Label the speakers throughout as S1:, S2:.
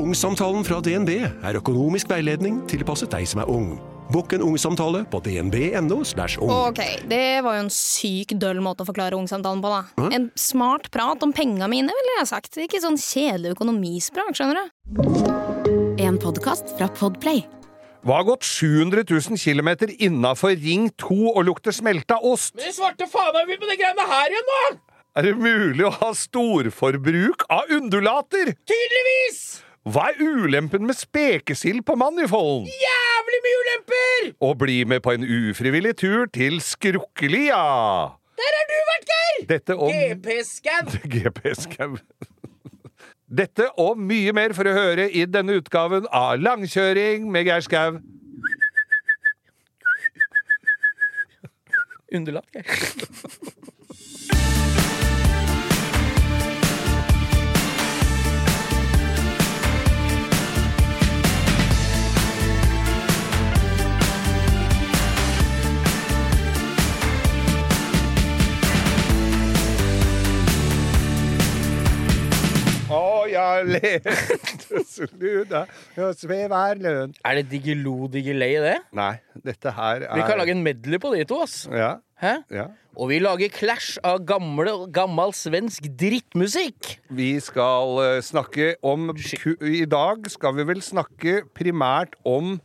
S1: Ungsamtalen fra DNB er økonomisk veiledning tilpasset deg som er ung. Bokk en ungsamtale på dnb.no. ung.
S2: Ok, det var jo en syk døll måte å forklare ungsamtalen på, da. En smart prat om penga mine, ville jeg sagt. Ikke sånn kjedelig økonomisprat, skjønner du.
S3: En podkast fra Podplay.
S4: Hva har gått 700 000 km innafor Ring 2 og lukter smelta ost?
S5: Men svarte faen er vi på de greiene her igjen, nå?!
S4: Er det mulig å ha storforbruk av undulater?
S5: Tydeligvis!
S4: Hva er ulempen med spekesild på Manifolden?
S5: Jævlig mye ulemper!
S4: Og bli med på en ufrivillig tur til Skrukkelia.
S5: Der har du vært, Geir!
S4: Dette om
S5: GP-skau.
S4: GP-skau. Dette og mye mer for å høre i denne utgaven av Langkjøring med Geir Skau.
S5: Underlatt, Geir.
S4: Å, jeg lette sluda løn.
S6: Er det Digilo Digilei, det?
S4: Nei, dette her er
S6: Vi kan lage en medley på de to, ass.
S4: Ja,
S6: Hæ?
S4: ja.
S6: Og vi lager clash av gamle, gammel svensk drittmusikk.
S4: Vi skal uh, snakke om ku I dag skal vi vel snakke primært om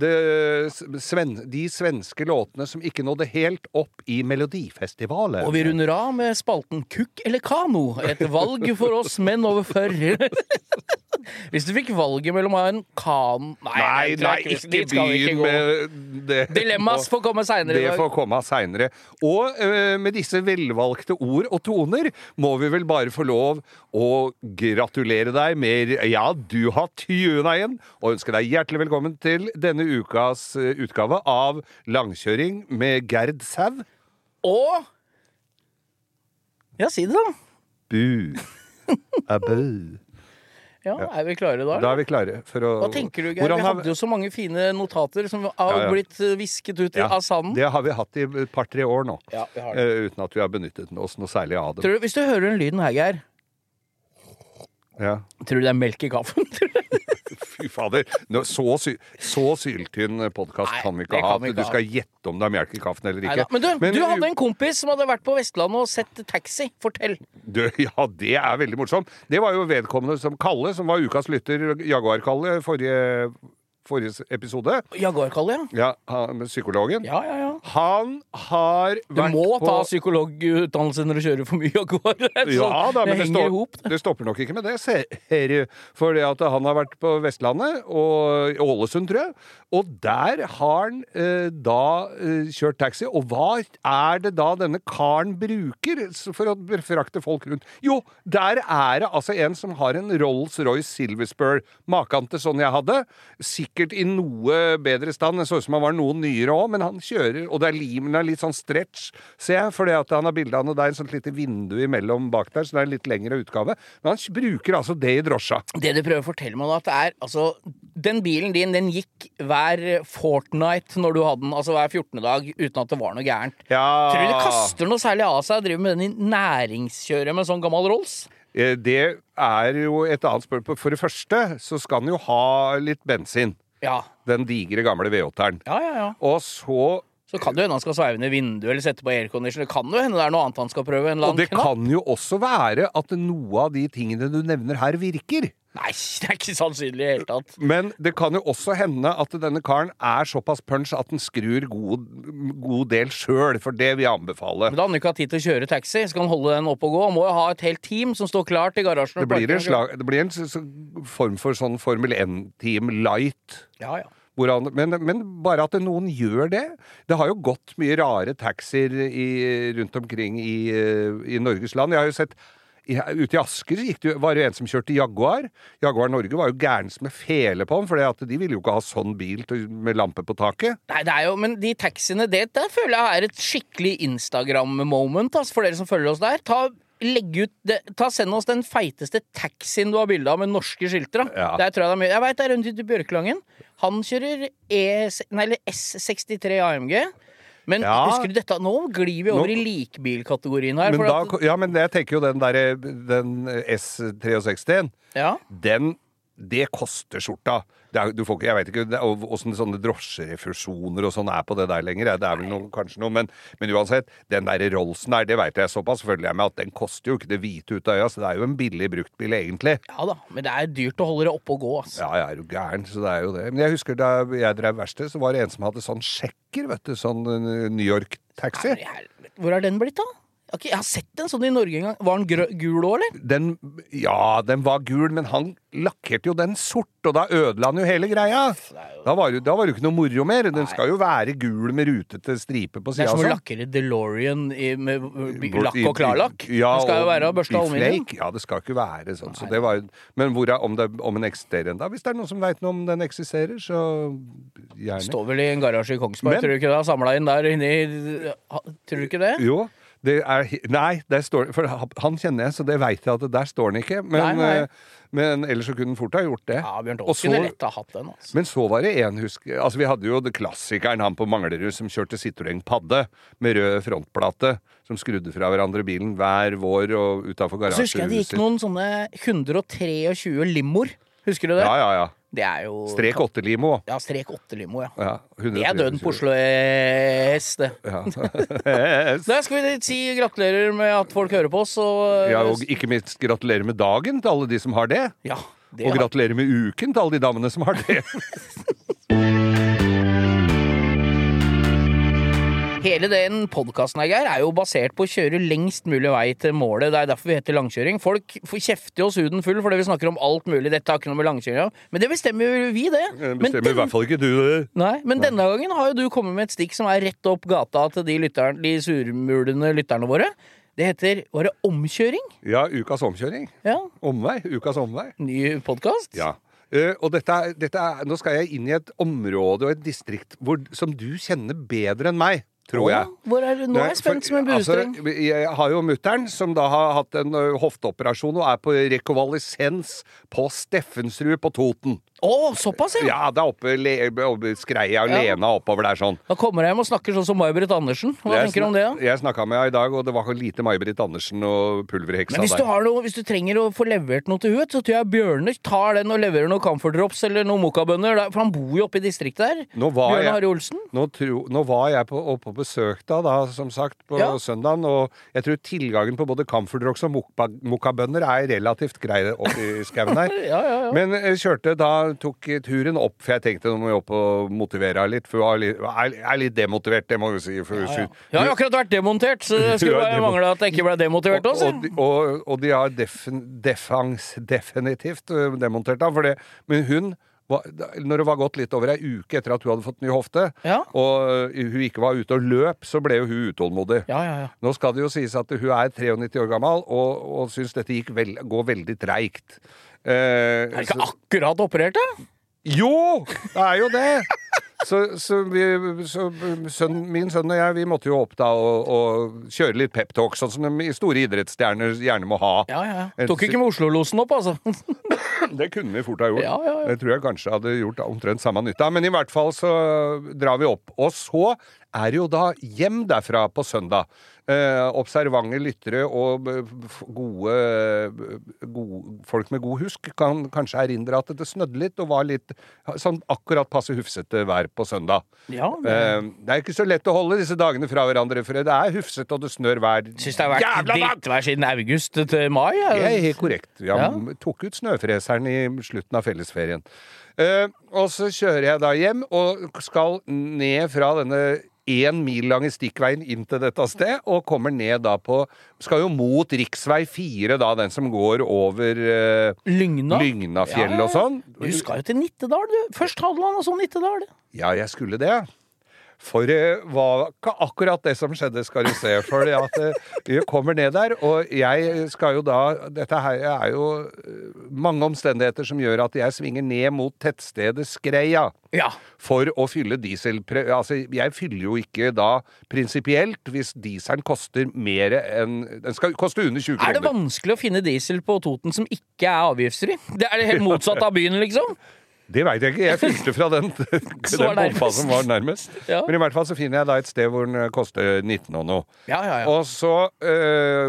S4: det, sven, de svenske låtene som ikke nådde helt opp i Melodifestivalen.
S6: Og vi runder av med spalten Kukk eller kano. Et valg for oss menn over 40. Hvis du fikk valget mellom å ha en kan...
S4: Nei, nei,
S6: nei,
S4: ikke
S6: dit skal vi
S4: begynn
S6: gå.
S4: med det.
S6: Dilemmas får komme seinere
S4: Det får komme seinere. Og eh, med disse velvalgte ord og toner må vi vel bare få lov å gratulere deg med Ja, du har tuna igjen, og ønske deg hjertelig velkommen til denne ukas eh, utgave av Langkjøring med Gerd Sau.
S6: Og Ja, si det, da.
S4: Bu. Abu.
S6: Ja, Er vi klare da?
S4: Da er vi klare for å
S6: Hva tenker du, Geir?
S4: Hvordan
S6: Vi
S4: har-
S6: hadde jo så mange fine notater som har
S4: Ja, ja.
S6: blitt eh, visket ut
S4: Ja,
S6: av sanden.
S4: Det har vi hatt i et par-tre år nå.
S6: Det.
S4: eh, uten at vi har benyttet oss noe særlig av dem.
S6: Du, hvis du hører den lyden her, Geir,
S4: Ja.
S6: tror du det er melk i kaffen?
S4: Fy fader. Nå, så, sy så syltynn podkast kan vi ikke ha. At du skal gjette om det er melk i kaffen eller
S6: Neida.
S4: ikke.
S6: Men du, du hadde en kompis som hadde vært på Vestlandet og sett taxi. Fortell.
S4: du, Ja, det er veldig morsomt. Det var jo vedkommende som Kalle, som var ukas lytter, Jaguar-Kalle, forrige, forrige episode.
S6: Jaguar-Kalle, ja.
S4: Ja, psykologen.
S6: Ja, ja, ja.
S4: Han har vært på Du må
S6: ta psykologutdannelse når du kjører for mye av gårde.
S4: Ja da, men det,
S6: henger ihop,
S4: det stopper nok ikke med det, ser du. For det han har vært på Vestlandet og Ålesund, tror jeg. Og der har han eh, da eh, kjørt taxi. Og hva er det da denne karen bruker for å befrakte folk rundt? Jo, der er det altså en som har en Rolls-Royce Silverspur. Maken til sånn jeg hadde. Sikkert i noe bedre stand. Det så ut som han var noe nyere òg, men han kjører, og det er limen er litt sånn stretch, ser jeg, fordi at han har bilde av noe der, sånt lite vindu imellom bak der, så det er en litt lengre utgave. Men han bruker altså det i drosja.
S6: Det du prøver å fortelle meg da, at det er altså Den bilen din, den gikk hver fortnight når du hadde den, altså hver 14. dag, uten at det var noe gærent.
S4: Ja.
S6: Tror du det kaster noe særlig av seg å drive med den i næringskjøret med sånn gammel Rolls?
S4: Eh, Det er jo et annet spørsmål. For det første så skal den jo ha litt bensin.
S6: Ja.
S4: Den digre gamle V8-eren.
S6: Ja, ja, ja.
S4: Og så
S6: Så kan det hende han skal sveive ned vinduet eller sette på aircondition. Det kan jo hende det er noe annet han skal prøve. En eller
S4: Og det
S6: knapp.
S4: kan jo også være at noe av de tingene du nevner her, virker.
S6: Nei, det er ikke sannsynlig i det hele tatt.
S4: Men det kan jo også hende at denne karen er såpass punch at den skrur god, god del sjøl, for det vil jeg anbefale.
S6: Men da har han ikke hatt tid til å kjøre taxi. Skal han holde den oppe og gå? Han må jo ha et helt team som står klart i garasjen.
S4: Det blir en, slag, det blir en form for sånn Formel 1-team light.
S6: Ja, ja.
S4: Hvor han, men, men bare at noen gjør det Det har jo gått mye rare taxier rundt omkring i, i Norges land. Jeg har jo sett Ute i Asker det, var det en som kjørte Jaguar. Jaguar Norge var jo gæren som med fele på den, for de ville jo ikke ha sånn bil med lampe på taket.
S6: Nei, det er jo, men de taxiene, det der føler jeg er et skikkelig Instagram-moment altså, for dere som følger oss der. Ta, legg ut det, ta Send oss den feiteste taxien du har bilde av med norske skilter.
S4: Ja.
S6: Der tror jeg det er mye. Jeg veit det er rundt ute i Bjørkelangen. Han kjører e, nei, S63 AMG. Men
S4: Ja.
S6: husker du dette? Nå glir vi over
S4: Nå-
S6: i likbilkategorien her.
S4: Men da,
S6: at,
S4: ja, men jeg tenker jo den derre den S63-en,
S6: ja.
S4: den det koster skjorta. Det er, du får ikke, jeg vet ikke åssen sånne drosjerefusjoner og sånn er på det der lenger. Det er vel noe, kanskje noe, men, men uansett. Den der Rollsen der, det veit jeg såpass følger jeg med at den koster jo ikke det hvite ut av øya, så det er jo en billig bruktbil egentlig.
S6: ja da, men det er dyrt å holde det oppe og gå. Altså.
S4: Ja, jeg er jo gæren, så det er jo det. Men jeg husker da jeg drev verksted, så var det en som hadde sånn sjekker, vet du. Sånn New York-taxi.
S6: Hvor er den blitt, da? Ikke- Jeg har sett en sånn i Norge en gang. Var den gul òg, eller?
S4: Den, ja, den var gul, men han lakkerte jo den sort, og da ødela han jo hele greia. Da var, det- da var det jo ikke noe moro mer. Den skal jo være gul med rutete striper på
S6: Det er som å lakkere DeLorean i, med lakk og klarlakk.
S4: Ja,
S6: det skal jo være børsta aluminium.
S4: Ja, det skal ikke være sånn. Så det var, men hvor er, om, det, om den eksisterer enda? Hvis det er noen som veit noe om den eksisterer, så gjerne.
S6: Står vel i en garasje i Kongsberg,
S4: Men-
S6: tror du ikke det? Samla inn der inni Tror du ikke det?
S4: Jo. Det er, nei, står, for han kjenner jeg, så det veit jeg at der står han ikke. Men,
S6: Nei, nei.
S4: eh, men ellers så kunne han fort ha gjort det.
S6: Ja, Bjørn
S4: så-
S6: kunne lett ha hatt den. Altså.
S4: Men så var det en, husk Altså Vi hadde jo det klassikeren, han på Manglerud som kjørte Citroën Padde med rød frontplate, som skrudde fra hverandre bilen hver vår og utafor
S6: Så husker jeg det gikk noen sånne 123 limoer. Husker du det?
S4: Ja, ja, ja.
S6: Det er jo
S4: Strek åtte-limo.
S6: Ja, strek åtte-limo, ja.
S4: Ja,
S6: Det er døden på Oslo S, det.
S4: Ja.
S6: Da skal vi si gratulerer med at folk hører på oss, og
S4: ja, og ikke minst gratulerer med dagen til alle de som har det.
S6: Ja, det
S4: Og gratulerer med uken til alle de damene som har det.
S6: Hele den podkasten er jo basert på å kjøre lengst mulig vei til målet. Det er derfor vi heter langkjøring. Folk får kjefte oss huden full fordi vi snakker om alt mulig. Dette har ikke noe med langkjøring å gjøre. Men det bestemmer jo vi, det.
S4: Det
S6: bestemmer
S4: Bestemmer i hvert fall ikke du det.
S6: Nei, men denne gangen har jo du kommet med et stikk som er rett opp gata til de, lytteren, de surmulende lytterne våre. Det heter Var det omkjøring?
S4: Ja, ukas omkjøring.
S6: Ja.
S4: Omvei. Ukas omvei.
S6: Ny podkast?
S4: Ja. Uh, og dette, dette er, nå skal jeg inn i et område og et distrikt hvor, som du kjenner bedre enn meg, tror jeg.
S6: Hvor er, nå er jeg spent som en buestreng.
S4: Altså, jeg har jo mutter'n som da har hatt en hofteoperasjon og er på rekonvalesens på Steffensrud på Toten.
S6: Å, såpass, ja.
S4: Ja, det er oppe, le, oppe Skreia og
S6: Ja.
S4: Lena oppover der sånn.
S6: Da kommer jeg hjem og snakker sånn som May-Britt Andersen. Hva
S4: Jeg
S6: tenker du om det? da?
S4: Jeg snakka med henne i dag, og det var lite May-Britt Andersen og pulverheksa
S6: Men hvis du, har noe, hvis du trenger å få levert noe til huet, så tror jeg Bjørne tar den og leverer noen Camphor Drops eller noen mokkabønner. For han bor jo oppe i distriktet der. Bjørne
S4: jeg-
S6: Harry Olsen.
S4: Nå, tro, nå var jeg på, oppe på besøk da, da, som sagt, på
S6: Ja.
S4: søndagen, og jeg tror tilgangen på både camphordrox og mokka- mokkabønner er relativt grei i skauen her.
S6: Ja, ja.
S4: Men jeg kjørte da, tok turen opp, for jeg tenkte nå må jeg opp og motivere henne litt, for hun er er, litt demotivert, det må vi si. For,
S6: Ja, ja. Jeg har jo akkurat vært demontert, så det skulle bare mangle at jeg ikke ble demotivert
S4: og,
S6: også.
S4: og, de- og, og de har defens, definitivt demontert henne. Men hun når det var gått litt over ei uke etter at hun hadde fått ny hofte,
S6: Ja.
S4: og hun ikke var ute og løp, så ble jo hun utålmodig.
S6: Ja, ja, ja.
S4: Nå skal det jo sies at hun er 93 år gammel og, og syns dette vel, går veldig treigt. Eh,
S6: Er det ikke
S4: så-
S6: akkurat operert, da?
S4: jo! Det er jo det! Så, så, vi, så sønn, min sønn og jeg vi måtte jo opp da og, og kjøre litt peptalk, sånn som de store idrettsstjerner gjerne må ha.
S6: Ja, ja, ja. Tok ikke med Oslo-losen opp, altså.
S4: Det kunne vi fort ha gjort.
S6: Ja, ja, ja.
S4: Det tror jeg kanskje hadde gjort omtrent samme nytta. Men i hvert fall så drar vi opp. Og så er det jo da hjem derfra på søndag. Eh, observante lyttere og gode, gode folk med god husk kan kanskje erindre at det snødde litt og var litt sånn akkurat passe hufsete vær på søndag.
S6: Ja, det
S4: Eh, det er ikke så lett å holde disse dagene fra hverandre, for det er hufsete og det snør hver
S6: syns det har vært drittvær siden august til mai.
S4: Det er helt korrekt. Ja,
S6: Ja.
S4: Tok ut snøfreseren i slutten av fellesferien. Eh, og så kjører jeg da hjem og skal ned fra denne én mil lange stikkveien inn til dette sted, og kommer ned da på Skal jo mot riksvei 4, da, den som går over eh,
S6: Lygna.
S4: Lygnafjell
S6: Ja, ja.
S4: og sånn.
S6: Du skal jo til Nittedal, du. Først Hadeland, og så Nittedal.
S4: Ja, jeg skulle det. For det var ikke akkurat det som skjedde, skal du se. For eh, vi kommer ned der, og jeg skal jo da Dette her er jo eh, mange omstendigheter som gjør at jeg svinger ned mot tettstedet Skreia.
S6: Ja.
S4: For å fylle diesel... Altså, jeg fyller jo ikke da prinsipielt hvis dieselen koster mer enn Den skal koste under 20
S6: Er det vanskelig å finne diesel på Toten som ikke er avgiftsfri? Det er det helt motsatt av byen, liksom.
S4: Det veit jeg ikke. Jeg fylte fra den, den bompa som var nærmest.
S6: Ja.
S4: Men i hvert fall så finner jeg da et sted hvor den koster 19 og noe.
S6: Ja, ja, ja.
S4: Og så øh,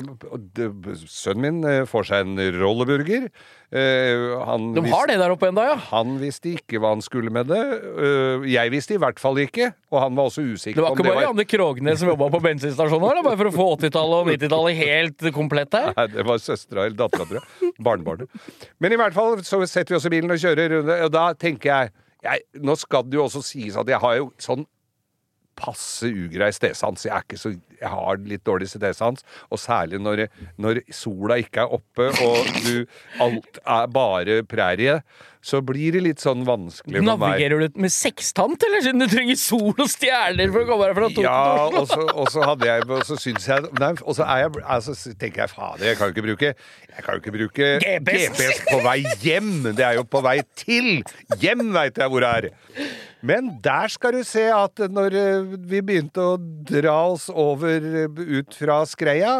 S4: Sønnen min øh, får seg en rolleburger. Eh, han,
S6: De har det der oppe ennå, ja.
S4: han visste ikke hva han skulle med det. Øh, jeg visste i hvert fall ikke, og han var også usikker
S6: Det var
S4: på om
S6: ikke
S4: det
S6: bare
S4: var
S6: Janne Krognes som jobba på bensinstasjonen her, bare for å få 80-tallet og 90-tallet helt komplett her.
S4: Nei, det var søstera eller dattera, tror jeg. Barnebarnet. Men i hvert fall så setter vi oss i bilen og kjører, og da tenker jeg, jeg Nå skal det jo også sies at jeg har jo sånn passe ugrei stedsans. Jeg, er ikke så, jeg har litt dårlig stedsans, og særlig når, når sola ikke er oppe og du, alt er bare prærie, så blir det litt sånn vanskelig for meg.
S6: Navigerer du med sekstant, eller siden du trenger sol og stjerner for å komme deg fra Toten?
S4: Ja, og så, og så hadde jeg Og så syns jeg Nei, og så jeg altså, tenker jeg fader, jeg kan jo ikke bruke Jeg kan jo ikke bruke
S6: GPS.
S4: GPS på vei hjem. Det er jo på vei til. Hjem veit jeg hvor det er. Men der skal du se at når eh, vi begynte å dra oss over eh, ut fra Skreia,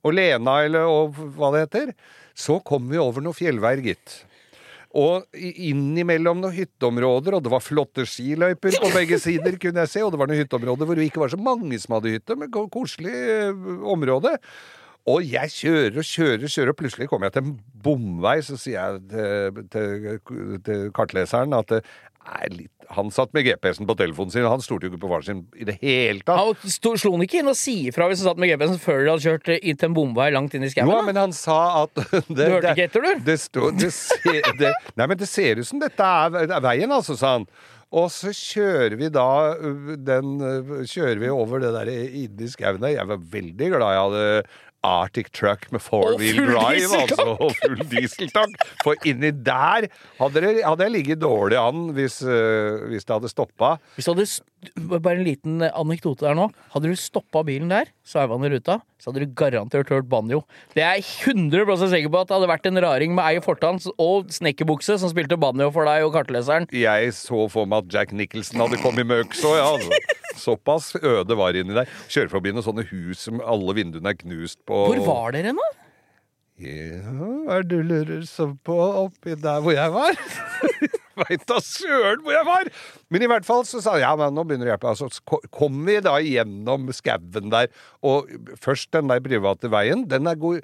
S4: og Lena, eller og hva det heter, så kom vi over noen fjellveier, gitt. Og innimellom noen hytteområder, og det var flotte skiløyper på begge sider, kunne jeg se, og det var noen hytteområder hvor det ikke var så mange som hadde hytte, men koselig eh, område. Og jeg kjører og kjører og kjører, og plutselig kommer jeg til en bomvei, så sier jeg til, til, til kartleseren at litt Han satt med GPS-en på telefonen sin, og han stolte jo ikke på faren sin i det hele tatt.
S6: Han sto- slo han ikke inn og si ifra hvis han satt med GPS-en før de hadde kjørt eh, inn til en bomvei langt inn i skauen?
S4: Jo, men han sa at det,
S6: Du hørte ikke etter, du?
S4: Det sto, det ser, det, nei, men det ser ut som dette er, det veien, altså, sa han. Og så kjører vi da den Kjører vi over det der inni skauen der. Jeg var veldig glad jeg hadde Arctic Truck med
S6: four-wheel
S4: drive, altså. Og full dieseltank. For inni der hadde, det, hadde jeg ligget dårlig an hvis, ø, hvis det hadde stoppa.
S6: Hvis du hadde Bare en liten anekdote der nå. Hadde du stoppa bilen der, sveiva den i ruta, så hadde du garantert hørt banjo. Det er jeg 100 sikker på at det hadde vært en raring med ei fortann og snekkerbukse som spilte banjo for deg og kartleseren.
S4: Jeg så for meg at Jack Nicholson hadde kommet med øksa, ja. Altså. Såpass øde var inni der. Kjører forbi noen sånne hus som alle vinduene er knust på.
S6: Hvor var dere nå?
S4: Ja, hva er det du lurer så på oppi der hvor jeg var? Veit da søren hvor jeg var! Men i hvert fall så sa jeg ja, men nå begynner det å hjelpe. Altså, så ko- kom vi da gjennom skauen der, og først den der private veien, den er god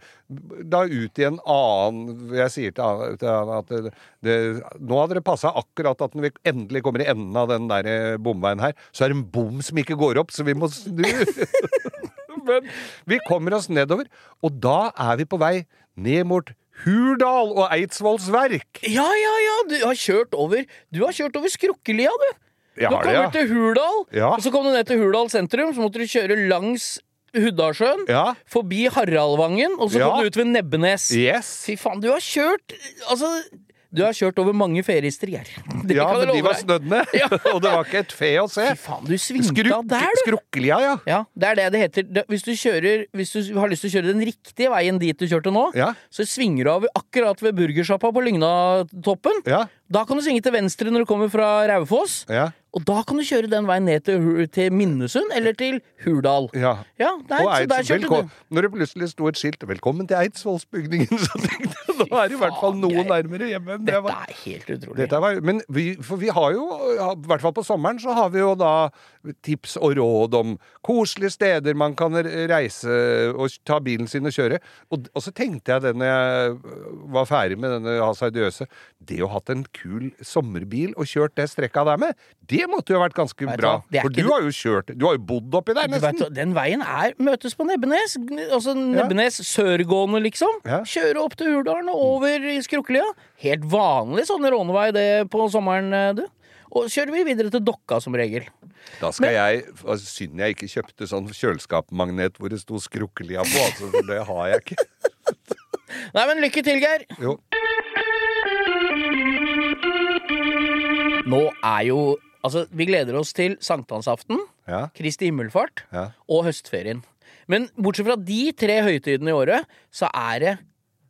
S4: da ut i en annen Jeg sier til han at det, det, nå hadde det passa akkurat at når vi endelig kommer i enden av den der eh, bomveien her, så er det en bom som ikke går opp, så vi må snu. Men vi kommer oss nedover, og da er vi på vei ned mot Hurdal og Eidsvolls verk.
S6: Ja, ja, ja! Du har kjørt over Du har kjørt over Skrukkelia, du.
S4: Jeg
S6: Du
S4: har
S6: kom
S4: det,
S6: ja. til Hurdal,
S4: Ja.
S6: og så kom du ned til Hurdal sentrum. Så måtte du kjøre langs Huddalssjøen,
S4: Ja.
S6: forbi Haraldvangen, og så kom du ut ved Nebbenes.
S4: Yes.
S6: Fy faen, du har kjørt Altså, du har kjørt over mange feriestrier. Geir.
S4: Ja, men de var snødd ned,
S6: Ja.
S4: og det var ikke et fe å se.
S6: Fy faen, du svingte
S4: Skruk,
S6: der, du.
S4: skrukkelia, ja.
S6: Ja, det er det det heter. Hvis du, kjører, hvis du har lyst til å kjøre den riktige veien dit du kjørte nå,
S4: Ja.
S6: så svinger du av akkurat ved burgersjappa på Lygnatoppen,
S4: Ja.
S6: Da kan du svinge til venstre når du kommer fra Raufoss.
S4: Ja.
S6: Og da kan du kjøre den veien ned til, til Minnesund eller til Hurdal.
S4: Ja.
S6: Ja, der,
S4: Og
S6: så der
S4: Eids,
S6: kjørte du.
S4: Når det plutselig sto et skilt 'Velkommen til Eidsvollsbygningen', så tenkte jeg nå er det i hvert fall noe nærmere hjemme.
S6: Dette
S4: var-
S6: er helt utrolig.
S4: Var, men vi, for vi har jo, i hvert fall på sommeren, så har vi jo da tips og råd om koselige steder man kan reise og ta bilen sin og kjøre. Og, og så tenkte jeg det når jeg var ferdig med denne Hasardiøse Det å ha hatt en kul sommerbil og kjørt det strekka der med, det måtte jo ha vært ganske bra.
S6: hva,
S4: For du har jo kjørt Du har jo bodd oppi der,
S6: Du vet, den veien er møtes på Nebbenes. Altså Nebbenes sørgående, liksom.
S4: Ja.
S6: Kjøre opp til Hurdalen og over i Skrukkelia. Helt vanlig sånn rånevei det på sommeren, eh, du. Og kjører vi videre til Dokka som regel.
S4: Da skal jeg altså, Synd jeg ikke kjøpte sånn kjøleskapmagnet hvor det sto Skrukkelia på, altså, for det har jeg ikke.
S6: Nei, men lykke til, Geir.
S4: Jo.
S6: Nå er jo Altså, vi gleder oss til sankthansaften,
S4: Ja.
S6: Kristi himmelfart
S4: Ja.
S6: og høstferien. Men bortsett fra de tre høytidene i året, så er det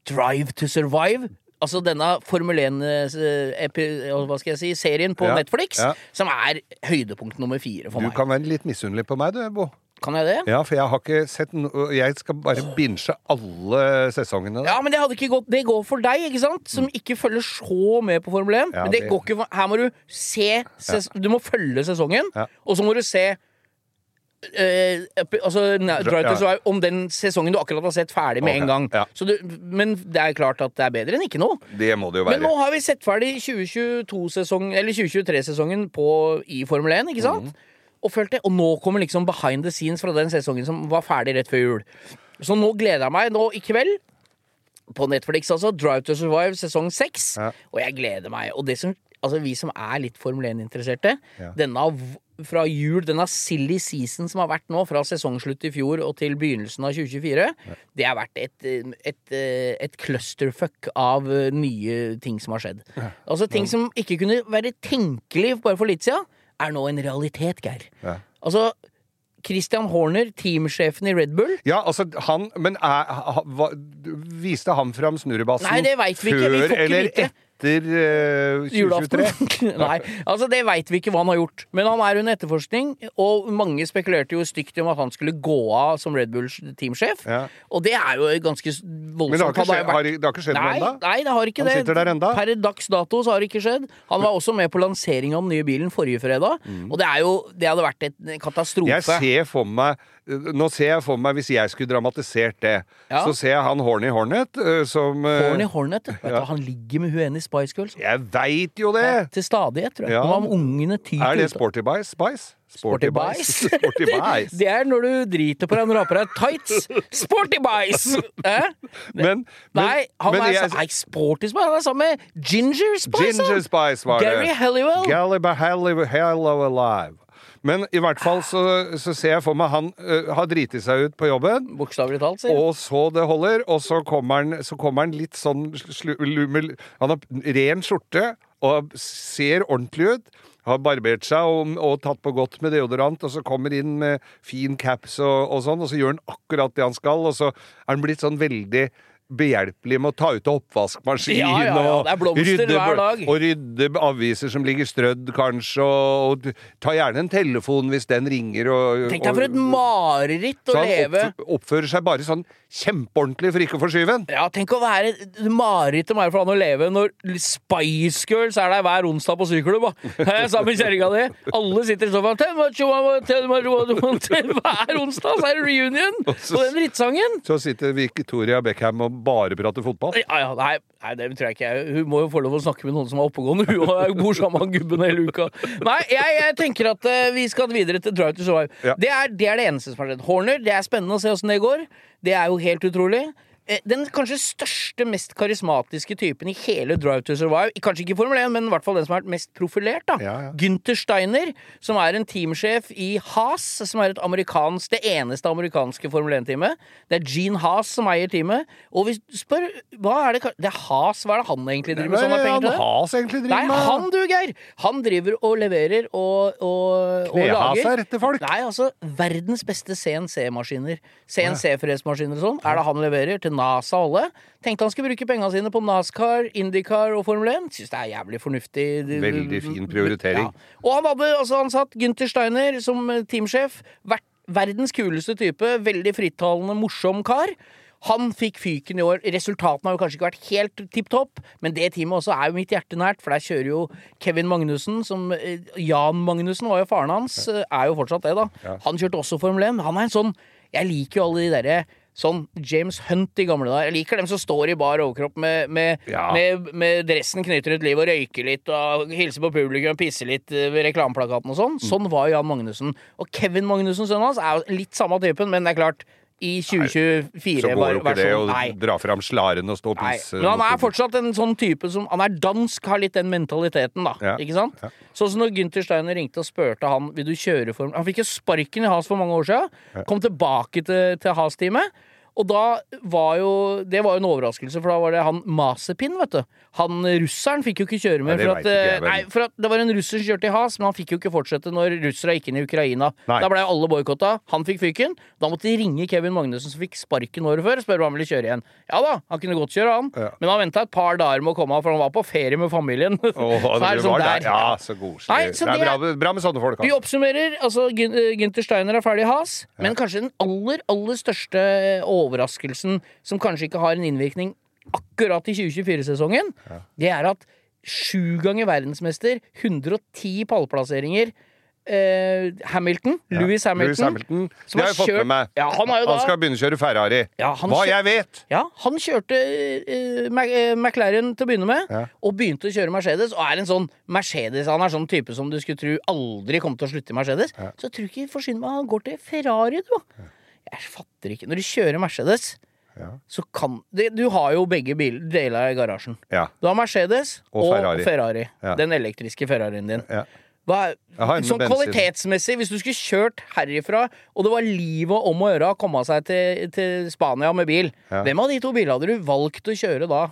S6: Drive to Survive. Altså denne Formel 1 eh, jeg si, serien på
S4: Ja,
S6: Netflix, som er høydepunkt nummer fire for
S4: Du
S6: meg.
S4: kan være litt misunnelig på meg, du, Bo.
S6: Kan jeg det?
S4: Ja, for jeg har ikke sett noe Jeg skal bare binche alle sesongene.
S6: Ja, men det hadde ikke gått Det går for deg, ikke sant? Som ikke følger så med på Formel 1.
S4: Ja,
S6: men det,
S4: det-
S6: går ikke for Her må du se ses, Du må følge sesongen,
S4: Ja.
S6: og så må du se eh, altså,
S4: Ja.
S6: Om den sesongen du akkurat har sett, ferdig med
S4: okay.
S6: en gang.
S4: ja.
S6: Så du, men det er klart at det er bedre enn ikke noe.
S4: Det må det jo
S6: Men nå har vi sett ferdig 2022-sesongen, Eller 2023-sesongen i Formel 1, ikke sant?
S4: Mhm.
S6: Og følte Og nå kommer liksom behind the scenes fra den sesongen som var ferdig rett før jul. Så nå gleder jeg meg nå i kveld. På Netflix, altså. Drive to Survive sesong seks.
S4: Ja.
S6: Og jeg gleder meg. Og det som Altså, vi som er litt Formel 1-interesserte,
S4: Ja.
S6: denne fra jul, denne silly season som har vært nå, fra sesongslutt i fjor og til begynnelsen av 2024, det har vært et, eh, et, eh, et clusterfuck av Mye nye ting som har skjedd. Altså ting som ikke kunne være tenkelig bare for litt siden, er nå en realitet, Geir.
S4: Ja.
S6: Altså, Christian Horner, teamsjefen i Red Bull
S4: Ja, altså, han Men er, ha, hva, viste han fram snurrebassen
S6: Nei, det vet vi ikke. Vi får
S4: før
S6: ikke
S4: eller
S6: vite.
S4: etter eh, 2023?
S6: Julaften? Nei, altså det veit vi ikke hva han har gjort. Men han er under etterforskning, og mange spekulerte jo stygt om at han skulle gå av som Red Bulls teamsjef.
S4: Ja.
S6: Og det er jo ganske voldsomt.
S4: Men det har ikke skjedd, har, det har ikke skjedd noe
S6: Nei,
S4: ennå?
S6: nei, det har ikke
S4: Han
S6: det.
S4: sitter der enda?
S6: Per dags dato så har det ikke skjedd. Han var også med på lanseringa av den nye bilen forrige fredag, og det er jo Det hadde vært en katastrofe.
S4: Mm. Jeg ser for meg Nå ser jeg for meg, hvis jeg skulle dramatisert det,
S6: Ja.
S4: så ser jeg han Horny Hornet eh, som eh,
S6: Horny Hornet, vet du, han ligger med hun ene i Spice Girls.
S4: Jeg veit jo det!
S6: Til stadighet, tror jeg.
S4: Ja.
S6: Om ungene tyter
S4: Er det Sporty Bice? Spice?
S6: Sporty
S4: Bice.
S6: Bice.
S4: Sporty Bice.
S6: Det er når du driter på deg når du har på deg tights. Sporty Bice! Eh?
S4: Men, men,
S6: Nei, han
S4: men
S6: er,
S4: jeg-
S6: nei, Sporty Spice. Han er sammen med Ginger Spice.
S4: Ginger. Spice var det.
S6: Gary Halliwell.
S4: Gary Halliwell, Alive. Men i hvert fall så, så ser jeg for meg han uh, har driti seg ut på jobben.
S6: Bokstavelig talt, sier
S4: Og så det holder, og så kommer han, så kommer han litt sånn slu, Han har ren skjorte og ser ordentlig ut. Har barbert seg og, og tatt på godt med deodorant, og så kommer inn med fin caps og, og sånn, og så gjør han akkurat det han skal, og så er han blitt sånn veldig behjelpelig med å ta ut oppvaskmaskinen
S6: Ja, ja, ja, det er blomster
S4: rydde,
S6: hver dag.
S4: og rydde aviser som ligger strødd, kanskje, og, og ta gjerne en telefon hvis den ringer. Og,
S6: Tenk deg for et mareritt å
S4: så han oppfører seg bare sånn kjempeordentlig for ikke å forskyve den.
S6: Ja, tenk å være et mareritt om for han å leve når Spice Girls er der hver onsdag på syklubb. Sammen med kjerringa di. Alle sitter i sofaen. Want. Hver onsdag så er det reunion på den drittsangen.
S4: Så sitter Victoria Beckham og bare prater fotball.
S6: Ja, ja, nei, nei, det tror jeg ikke. Hun må jo få lov å snakke med noen som er oppegående. Hun og bor sammen med gubben hele uka. Nei, jeg, jeg tenker at uh, vi skal videre til Drive to Survive.
S4: Ja.
S6: Det, er, det er det eneste som har skjedd. Horner, det er spennende å se åssen det går. Det er jo helt utrolig. Eh, Den kanskje største, mest karismatiske typen i hele Drive to Survive, kanskje ikke i Formel 1, men i hvert fall den som har vært mest profilert, da.
S4: Ja, ja.
S6: Gunther Steiner, som er en teamsjef i Haas, som er et amerikansk, det eneste amerikanske Formel 1-teamet. Det er Gene Haas som eier teamet. Og hvis du spør hva er det, det er Haas, hva er det han egentlig driver med?
S4: sånne er
S6: penger til?
S4: Has egentlig driver
S6: Nei, han du, Geir! Han driver og leverer og, og, og lager
S4: etter folk.
S6: Nei, altså verdens beste CNC-maskiner. CNC-fresmaskiner og sånn er det han leverer til NASA og alle. Tenkte han skulle bruke penga sine på NASCAR, IndyCar og Formel 1. Syns det er jævlig fornuftig.
S4: Veldig fin prioritering.
S6: Ja. Og han hadde altså ansatt Gunther Steiner som eh, teamsjef. Vært verdens kuleste type. Veldig frittalende, morsom kar. Han fikk fyken i år. Resultatene har jo kanskje ikke vært helt tipp topp, men det teamet også er jo mitt hjerte nært, for der kjører jo Kevin Magnussen, som eh, Jan Magnussen var jo faren hans, eh, er jo fortsatt det, da. Han kjørte også Formel 1. Han er en sånn Jeg liker jo alle de derre Sånn James Hunt i gamle dager. Jeg liker dem som står i bar overkropp med, med,
S4: Ja.
S6: med, med dressen knyttet rundt livet og røyker litt og hilser på publikum, pisser litt eh, ved reklameplakaten og sånn. Sånn var Jan Magnussen. Og Kevin Magnussen, sønnen hans, er jo litt samme typen, men det er klart i 2024
S4: Så går jo ikke det å dra fram slaren og stå og pisse.
S6: men han er fortsatt en sånn type som Han er dansk, har litt den mentaliteten, da.
S4: Ja,
S6: Ikke sant? Sånn som når Gunther Steiner ringte og spurte han Vil du kjøre for Han fikk jo sparken i Has for mange år siden. Kom tilbake til, til Has-teamet. Og da var jo Det var jo en overraskelse, for da var det han Mazepin, vet du. Han russeren fikk jo ikke kjøre med.
S4: Nei,
S6: for, at,
S4: ikke
S6: eh, nei, for at det var en russer som kjørte i Has, men han fikk jo ikke fortsette når russere gikk inn i Ukraina.
S4: Nei.
S6: Da blei alle boikotta. Han fikk fyken. Da måtte de ringe Kevin Magnussen, som fikk sparken året før, og spørre om han ville kjøre igjen. Ja da, han kunne godt kjøre, han.
S4: Ja.
S6: Men han venta et par dager med å komme av, for han var på ferie med familien.
S4: Åh,
S6: Så er
S4: det
S6: det sånn der.
S4: der. Ja, så koselig.
S6: Nei, så
S4: det er bra, bra med sånne folk.
S6: Vi oppsummerer. altså eh, Steiner er ferdig i has, men kanskje den aller, aller største overraskelsen, som kanskje ikke har en innvirkning akkurat i 2024-sesongen, det er at sju ganger verdensmester, 110 pallplasseringer eh, Hamilton, Louis Hamilton,
S4: Lewis Hamilton.
S6: som
S4: har jeg fått
S6: kjørt-
S4: med meg.
S6: Ja, han da-
S4: skal begynne å kjøre Ferrari.
S6: Ja,
S4: Hva
S6: kjør,
S4: jeg vet!
S6: Ja, han kjørte eh, eh, McLaren til å begynne med,
S4: Ja.
S6: og begynte å kjøre Mercedes. Og er en sånn Mercedes Han er sånn type som du skulle tro aldri kom til å slutte i Mercedes. Så jeg tror ikke forsyn meg han går til Ferrari, du. Jeg fatter ikke. Når du kjører Mercedes, så kan Du har jo begge bil, deler i garasjen.
S4: Ja.
S6: Du har Mercedes
S4: Og
S6: og,
S4: Ferrari. Ja.
S6: Den elektriske Ferrarien din.
S4: Ja.
S6: Hva, sånn kvalitetsmessig, hvis du skulle kjørt herifra, og det var livet om å gjøre å komme seg til, til Spania med bil,
S4: Ja.
S6: hvem av de to bilene hadde du valgt å kjøre da?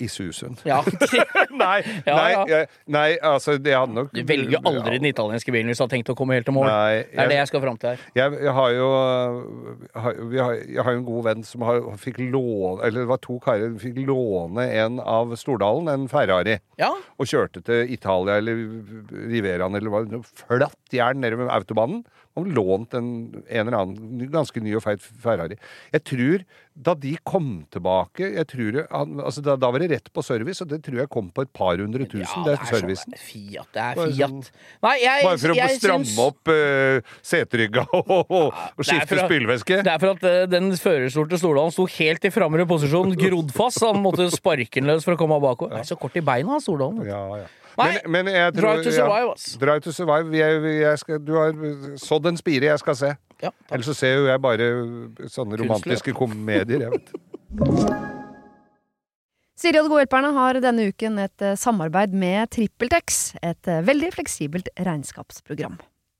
S4: I Susen.
S6: Ja,
S4: nei,
S6: Ja,
S4: nei,
S6: ja.
S4: nei, altså det hadde nok
S6: Du velger aldri den italienske bilen hvis du har tenkt å komme helt til mål. Det er det jeg skal fram til her.
S4: Jeg, jeg har jo øh, har, vi har, Jeg har en god venn som har, fikk låne Eller det var to karer som fikk låne en av Stordalen, en Ferrari.
S6: Ja,
S4: Og kjørte til Italia eller Riveraen eller hva. Flatt jern nede ved autobanen. Og lånt en, en eller annen ganske ny og feit Ferrari. Jeg tror da de kom tilbake jeg tror altså da, da var det rett på service, og det tror jeg kom på et par hundre tusen.
S6: ja
S4: det
S6: det
S4: er
S6: servicen. sånn
S4: servicen.
S6: er Fiat. Det er Fiat.
S4: sånn-
S6: Nei, jeg,
S4: Bare for å
S6: jeg
S4: stramme
S6: syns-
S4: opp uh, seterygga og, og, og
S6: er
S4: skifte spylevæske.
S6: Det er for at uh, den førerstolte Stordalen sto helt i framre posisjon, grodd fast. Han måtte sparke den løs for å komme bakover. Det er så kort i beina, Stordalen.
S4: Ja, ja.
S6: Nei,
S4: men, men jeg tror,
S6: Drive to survive, ass.
S4: Ja, drive to survive. Jeg, jeg skal, du har sådd en spire jeg skal se.
S6: Ja.
S4: Ellers så ser jo jeg bare sånne romantiske komedier. Jeg vet.
S7: Siri og De gode hjelperne har denne uken et eh, samarbeid med TrippelTex, et eh, veldig fleksibelt regnskapsprogram.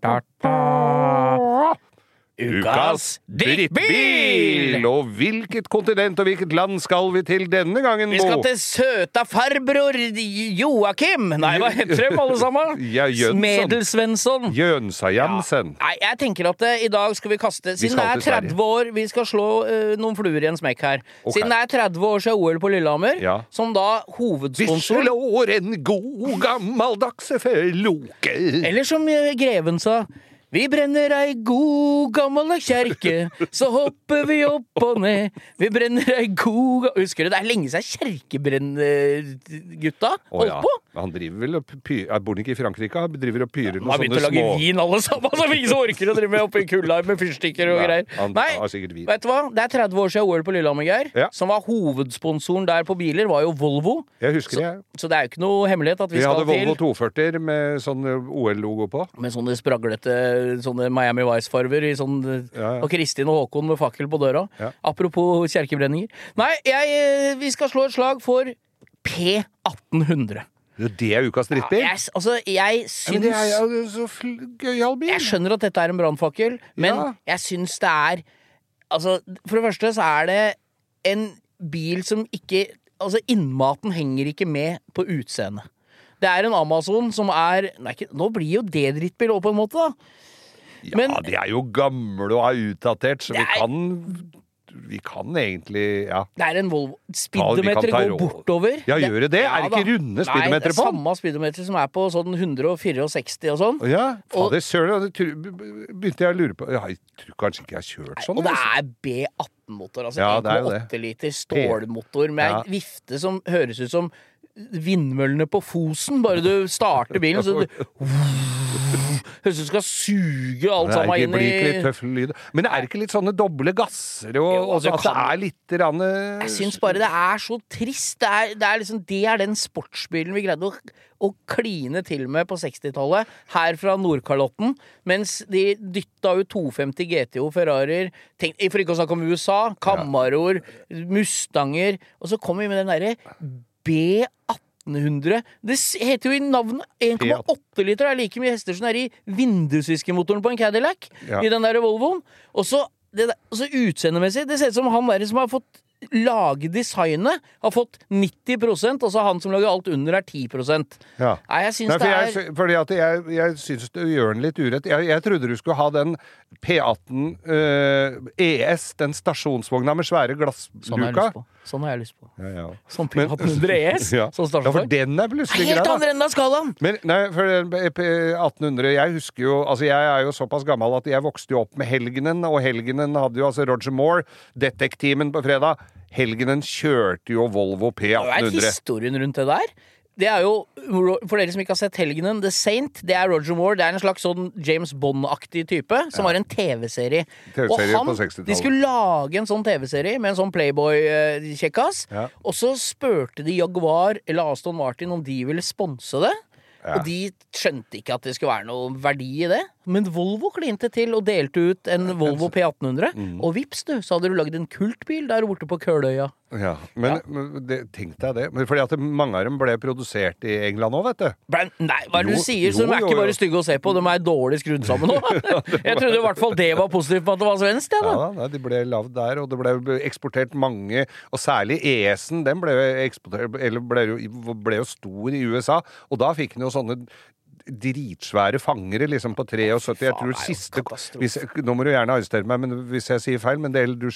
S5: Takk.
S6: Ukas
S4: drittbil! Og hvilket kontinent og hvilket land skal vi til denne gangen,
S6: Vi skal til søta farbror Joakim! Nei, hva heter dem alle sammen?
S4: Ja, Jønsson.
S6: Medelsvensson.
S4: Jønsa Jamsen.
S6: Nei, jeg tenker at eh, i dag skal vi kaste Siden det er
S4: til Sverige.
S6: 30 år Vi skal slå uh, noen fluer i en smekk her.
S4: Okay.
S6: Siden det er 30 år siden OL på Lillehammer,
S4: Ja.
S6: som da
S4: Vi slår en god gammeldags feloke.
S6: Eller som eh, Greven sa vi brenner ei god gammel kjerke, så hopper vi opp og ned. Vi brenner ei god Husker du, det er lenge siden kjerkebrenn
S4: gutta,
S6: holdt på.
S4: Han driver vel og py- er- Bor han ikke i Frankrike? Han driver og pyrer
S6: De
S4: med
S6: har begynt å lage
S4: små
S6: vin alle sammen, så ingen som orker å drive med oppi kulda med fyrstikker og
S4: Nei,
S6: greier.
S4: han
S6: Nei,
S4: har sikkert vin.
S6: vet du hva? Det er 30 år siden OL på Lillehammer, Geir.
S4: Ja.
S6: Som var hovedsponsoren der på biler, var jo Volvo.
S4: Jeg husker det, jeg.
S6: Så det er jo ikke noe hemmelighet at vi,
S4: Vi
S6: skal
S4: hadde Volvo 240 med sånn OL-logo på.
S6: med sånne spraglete sånne Miami Vice-farver i sånn
S4: Ja, ja.
S6: Og Kristin og Håkon med fakkel på døra.
S4: Ja.
S6: Apropos kjerkebrenninger. Nei, jeg, eh, vi skal slå et slag for P1800.
S4: Jo, Det er ukas drittbil?
S6: Jeg, altså, jeg
S4: Ja, men det er
S6: syns
S4: jo så gøyal bil.
S6: Jeg skjønner at dette er en brannfakkel, men
S4: Ja.
S6: jeg syns det er Altså, for det første så er det en bil som ikke Altså, innmaten henger ikke med på utseendet. Det er en Amazon som er nei, ikke, Nå blir jo det drittbil òg, på en måte, da. Men
S4: ja, de er jo gamle og er utdatert, så vi
S6: er-
S4: kan Vi kan egentlig Ja.
S6: det er en Volvo. Speedometeret går bortover.
S4: Ja, gjør det det?
S6: Ja
S4: Er det ikke runde
S6: Nei,
S4: speedometere
S6: det
S4: på den?
S6: samme speedometer som er på sånn 164 og sånn.
S4: Ja, fader søren, begynte jeg å lure på Jeg tror kanskje ikke jeg har kjørt sånn.
S6: Og det
S4: altså.
S6: er B18-motor, altså
S4: Ja, det er jo det.
S6: 1,8 liter stålmotor med
S4: Ja.
S6: ei vifte som høres ut som vindmøllene på Fosen. Bare du starter bilen, så Høres ut som du skal suge alt sammen inn
S4: i litt tøff lyd. Men det er ikke litt sånne doble gasser, og,
S6: Jo, det
S4: at det er litt rann, eh,
S6: Jeg syns bare det er så trist. Det er, det er liksom Det er den sportsbilen vi greide å, å kline til med på 60-tallet, her fra Nordkalotten, mens de dytta ut 250 GTO Ferrarier, tenk, for ikke å snakke om USA, Camaroer, Mustanger, og så kom vi med den derre B1800. Det heter jo i navnet 1,8 liter, det er like mye hester som det er i vindusviskemotoren på en Cadillac,
S4: Ja.
S6: i den der Volvoen. Og så, utseendemessig, det ser ut som han der som har fått lage designet, har fått 90% og så han som lager alt under, er 10
S4: Ja.
S6: Nei, jeg syns
S4: Nei, for
S6: det er
S4: jeg, fordi at jeg, jeg syns du gjør den litt urett. Jeg, jeg trodde du skulle ha den P18 uh, ES, den stasjonsvogna med svære
S6: Sånn
S4: glassluka.
S6: på. Sånn har jeg lyst på.
S4: Ja, ja.
S6: Sånn
S4: Men-
S6: P1800 ES.
S4: ja.
S6: Sånn
S4: ja, for den er plutselig grei,
S6: Helt andre enden av skalaen!
S4: Men nei, for P1800 Jeg husker jo Altså, jeg er jo såpass gammel at jeg vokste jo opp med Helgenen, og Helgenen hadde jo altså Roger Moore, Detektimen på fredag. Helgenen kjørte jo Volvo
S6: P1800. Det
S4: er
S6: historien rundt det der? Det er jo, For dere som ikke har sett Helgenen, The Saint, det er Roger Moore. Det er en slags sånn James Bond-aktig type, som har en TV-serie.
S4: TV-serie
S6: Og han, De skulle lage en sånn TV-serie med en sånn Playboy-kjekkas.
S4: Ja.
S6: Og så spurte de Jaguar eller Aston Martin om de ville sponse det.
S4: Ja.
S6: Og de skjønte ikke at det skulle være noe verdi i det. Men Volvo klinte til og delte ut en Volvo P1800.
S4: Mm.
S6: Og vips, du, så hadde du lagd en kultbil der borte på Køløya.
S4: Ja, men ja. det, tenk deg det. Men fordi at mange av dem ble produsert i England òg, vet du.
S6: Men, Nei, hva er det du sier? Så
S4: jo,
S6: de er
S4: jo,
S6: ikke bare stygge å se på, de er dårlig skrudd sammen òg. Jeg trodde i hvert fall det var positivt på at det var svensk, jeg,
S4: Ja,
S6: da.
S4: de ble lagd der, og det ble eksportert mange, og særlig ES-en, den ble eller ble jo, ble jo stor i USA, og da fikk den jo sånne dritsvære fangere liksom på 73. Jeg tror siste hvis, Nå må du gjerne arrestere meg men hvis jeg sier feil, men det, du,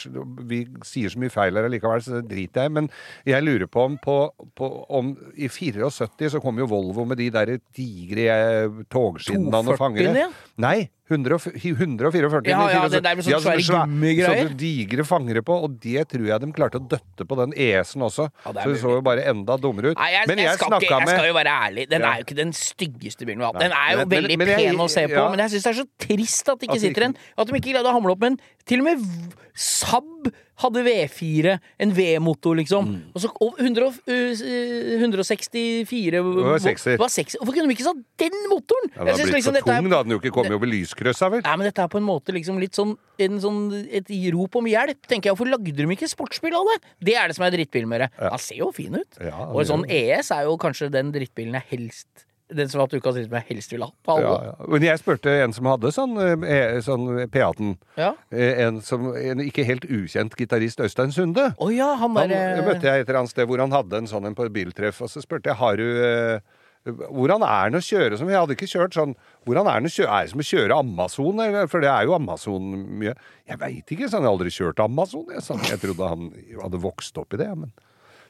S4: vi sier så mye feil her likevel, så det driter jeg. Men jeg lurer på om, på, på, om I 74 så kom jo Volvo med de der digre eh, togskinnene og
S6: 240-ene,
S4: fangere.
S6: ja.
S4: Nei, 100 og f- 144
S6: Ja, ja,
S4: 74,
S6: det der med sånne svære gummigreier.
S4: Sånne digre fangere på, og det tror jeg de klarte å døtte på den ES-en også.
S6: Ja,
S4: så det så jo bare enda dummere ut.
S6: Nei, jeg,
S4: Men
S6: jeg,
S4: jeg
S6: skal ikke, jeg skal jo være ærlig. Den er jo ikke den styggeste bilen vi har hatt. Den er jo
S4: Men-
S6: veldig
S4: men men,
S6: pen å se på, men jeg syns det er så trist at det ikke sitter en At de ikke greide å hamle opp med en Til og med Saab hadde V4, en V-motor, liksom.
S4: Mm.
S6: Og så og 100, og, øh, 164
S4: var sekser.
S6: Hvorfor kunne de ikke satt den motoren?
S4: Ja,
S6: det
S4: har blitt
S6: liksom
S4: for
S6: tung, er-
S4: da. Den jo ikke kommet over lyskrøssa, vel?
S6: Nei, men dette er på en måte liksom litt sånn, en sånn et rop om hjelp. tenker jeg. Hvorfor lagde de ikke sportsbil av det? Det er det som er drittbil med det. Ja. Den ser jo fin ut.
S4: Ja,
S6: Og en sånn ES er jo kanskje den drittbilen jeg helst Den som har hatt ukas rytme, helst vil ha. På alle.
S4: Ja, ja. Men jeg spurte en som hadde sånn, eh, sånn P18.
S6: Ja.
S4: Eh, En, som, en ikke helt ukjent gitarist, Øystein Sunde.
S6: Oh, ja, han
S4: Han møtte jeg et eller annet sted hvor han hadde en sånn en på et biltreff, og så spurte jeg har du eh, hvordan er den å kjøre som Jeg hadde ikke kjørt sånn Hvordan er den å kjøre, er det som å kjøre Amazon? For det er jo Amazon mye. Jeg veit ikke, sånn. Jeg har aldri kjørt Amazon. Jeg, sånn. jeg trodde han hadde vokst opp i det. Men.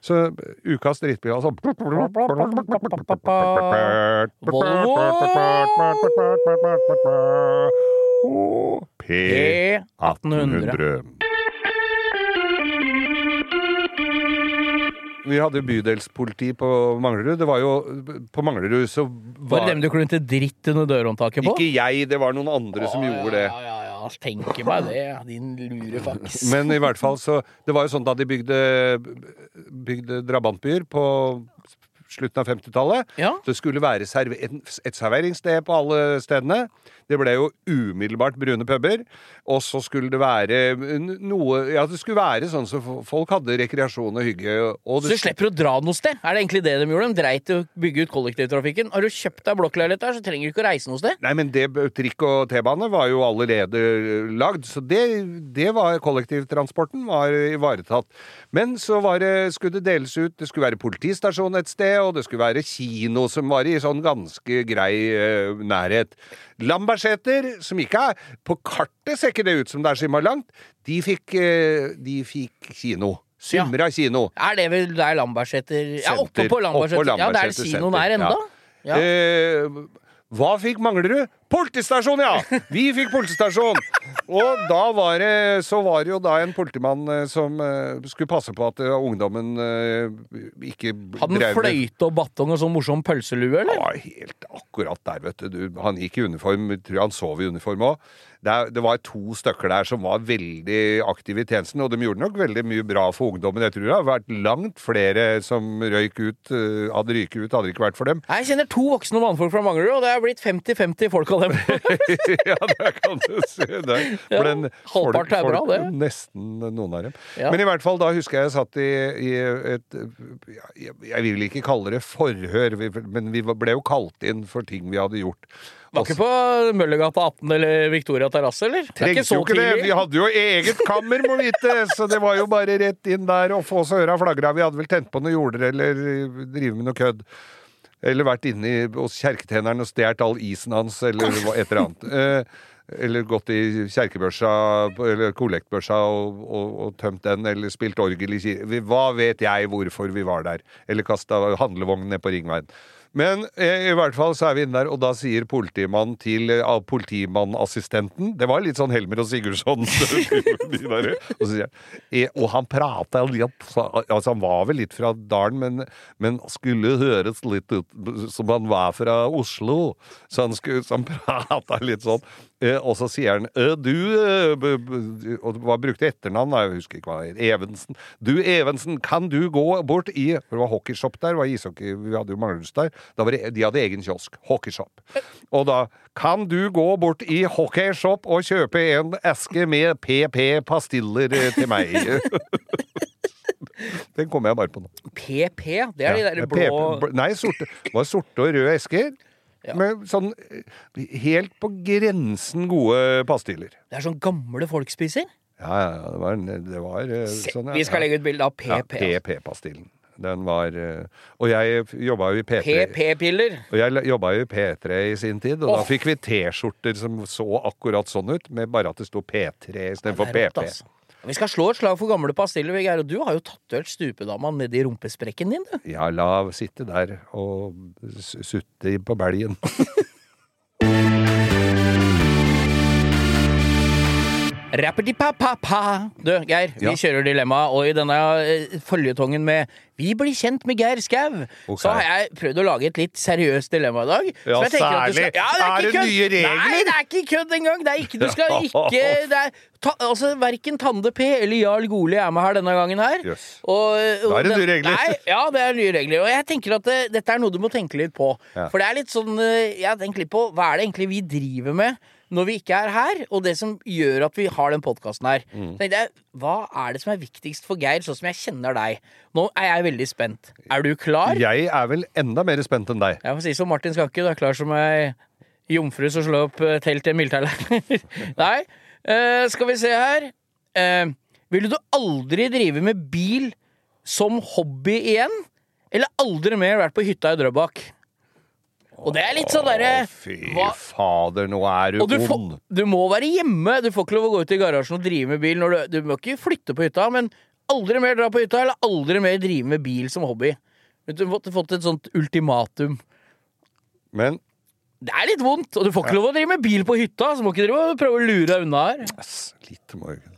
S4: Så ukas drittbil, altså. Volvo P1800. Vi hadde bydelspoliti på Manglerud. Det var jo På Manglerud så
S6: Var
S4: var
S6: det dem du klinte dritt under dørhåndtaket på?
S4: Ikke jeg, det var noen andre som gjorde det.
S6: Tenker meg det, din lure faks.
S4: Men i hvert fall så Det var jo sånn da de bygde, bygde drabantbyer på slutten av 50-tallet.
S6: Ja.
S4: Det skulle være serve et, et serveringssted på alle stedene. Det ble jo umiddelbart brune puber. Og så skulle det være noe Ja, det skulle være sånn så folk hadde rekreasjon og hygge. Og
S6: Så du slipper å dra noe sted? Er det egentlig det de gjorde? De dreit i å bygge ut kollektivtrafikken. Har du kjøpt deg blokkleilighet der, så trenger du ikke å reise noe sted.
S4: Nei, men det, trikk og T-bane var jo allerede lagd, så det, det var kollektivtransporten var ivaretatt. Men så var det, skulle det deles ut, det skulle være politistasjon et sted, og det skulle være kino som var i sånn ganske grei eh, nærhet. Lambertseter, som ikke er På kartet ser ikke det ut som det er så innmari langt. De fikk, eh, de fikk kino. Symra kino.
S6: Er det vel der Lambertseter Ja, oppe på Lambertseter. Ja, der kinoen er enda.
S4: ja.
S6: Ja.
S4: Eh, hva fikk Manglerud? Politistasjon, ja! Vi fikk politistasjon! Og da var det, så var det jo da en politimann eh, som eh, skulle passe på at eh, ungdommen ikke
S6: Hadde han fløyte og batong og sånn morsom pølselue, eller?
S4: var helt akkurat der, vet du. Han gikk i uniform, Jeg tror han sov i uniform òg. Det, var to stykker der som var veldig aktive i tjenesten, og de gjorde nok veldig mye bra for ungdommen. Jeg tror det har vært langt flere som røyk ut, hadde ryket ut, hadde det ikke vært for dem.
S6: Jeg kjenner to voksne mannfolk fra Manglerud, og det er blitt 50-50 folk av dem.
S4: ja, det kan du si. det.
S6: Ja,
S4: den-
S6: halvpart er bra, det.
S4: Nesten noen av dem.
S6: Ja.
S4: Men i hvert fall, da husker jeg jeg satt i, i et jeg, jeg vil ikke kalle det forhør, men vi ble jo kalt inn for ting vi hadde gjort.
S6: Var ikke på Møllergata 18 eller Victoria terrasse, eller? Er
S4: Trengte
S6: så
S4: jo ikke det. Vi hadde jo eget kammer, må vite, så det var jo bare rett inn der og få oss øra flagra. Vi hadde vel tent på noen jorder eller drive med noe kødd. Eller vært inne hos kjerketjeneren og stjålet all isen hans, eller et eller annet. Eh, eller gått i kjerkebørsa eller kollektbørsa og, og, og tømt den, eller spilt orgel i kirken. Hva vet jeg hvorfor vi var der? Eller kasta handlevogn ned på Ringveien. Men eh, i hvert fall så er vi inne der, og da sier politimannen til eh, politimannassistenten Det var litt sånn Helmer og Sigurdsson. de der, og, så sier eh, og han prata Altså, han var vel litt fra dalen, men, men skulle høres litt ut som han var fra Oslo. Så han, skulle, han prata litt sånn. Eh, og så sier han eh, Du eh, b- Og hva brukte etternavn? Jeg husker ikke hva det het. Evensen. Du Evensen, kan du gå bort i For det var hockeyshop der. Var ishockey, vi hadde jo Manglerud der. Da var det, de hadde egen kiosk. Hockeyshop. Og da Kan du gå bort i hockeyshop og kjøpe en eske med PP-pastiller eh, til meg? Den kommer jeg bare på nå.
S6: PP, det er de der blå
S4: bl- Nei, sorte, det var sorte og røde esker. Med sånn helt på grensen gode pastiller.
S6: Det er sånn gamle folk spiser.
S4: Ja, ja, ja, det var, det var eh,
S6: Se,
S4: sånn, ja,
S6: vi skal legge ut bilde av PP.
S4: Ja, PP-pastillen. Den var eh, Og jeg jobba jo i P3.
S6: PP-piller.
S4: Og jeg jobba jo i P3 i sin tid, og
S6: oh.
S4: da fikk vi T-skjorter som så akkurat sånn ut, med bare at det sto P3 istedenfor
S6: er
S4: PP.
S6: altså. Vi skal slå et slag for gamle pastiller. Geir, og du har jo tatovert stupedama nedi rumpesprekken din, du.
S4: Ja, la sitte der og sutte på belgen.
S6: Rappity-pa-pa-pa. Du, Geir, vi
S4: Ja.
S6: kjører dilemma, og i denne eh, føljetongen med Vi blir kjent med Geir Skau,
S4: Okay.
S6: så har jeg prøvd å lage et litt seriøst dilemma i dag.
S4: Ja, særlig.
S6: ja,
S4: Er
S6: ikke
S4: det
S6: kød.
S4: nye regler?
S6: Nei, det er ikke kødd engang! Det er ikke, du skal ikke det er, ta, Altså, Verken Tande P eller Jarl Goli er med her denne gangen her.
S4: Yes.
S6: Og, og
S4: Da er det nye regler.
S6: Nei, ja, det er nye regler. Og jeg tenker at det, dette er noe du må tenke litt på.
S4: Ja.
S6: For det er litt sånn Jeg Jeg tenker litt på hva er det egentlig vi driver med når vi ikke er her, og det som gjør at vi har den podkasten her.
S4: Mm.
S6: Tenkte jeg, Hva er det som er viktigst for Geir, sånn som jeg kjenner deg? Nå er jeg veldig spent. Er du klar?
S4: Jeg er vel enda mer spent enn deg.
S6: Jeg får si som Martin Skanke, du er klar som ei jomfru som slår opp eh, telt i en militærleir. Nei, uh, skal vi se her. Uh, ville du aldri drive med bil som hobby igjen? Eller aldri mer vært på hytta i Drøbak? Og det er litt sånn derre
S4: fy
S6: hva-
S4: fader, nå er du,
S6: du,
S4: ond.
S6: du må være hjemme. Du får ikke lov å gå ut i garasjen og drive med bil. Når du, du må ikke flytte på hytta, men aldri mer dra på hytta, eller aldri mer drive med bil som hobby. Du måtte fått et sånt ultimatum.
S4: Men
S6: Det er litt vondt, og du får ikke lov å drive med bil på hytta, så må ikke drive og prøve å lure deg unna her.
S4: Yes, litt morgen.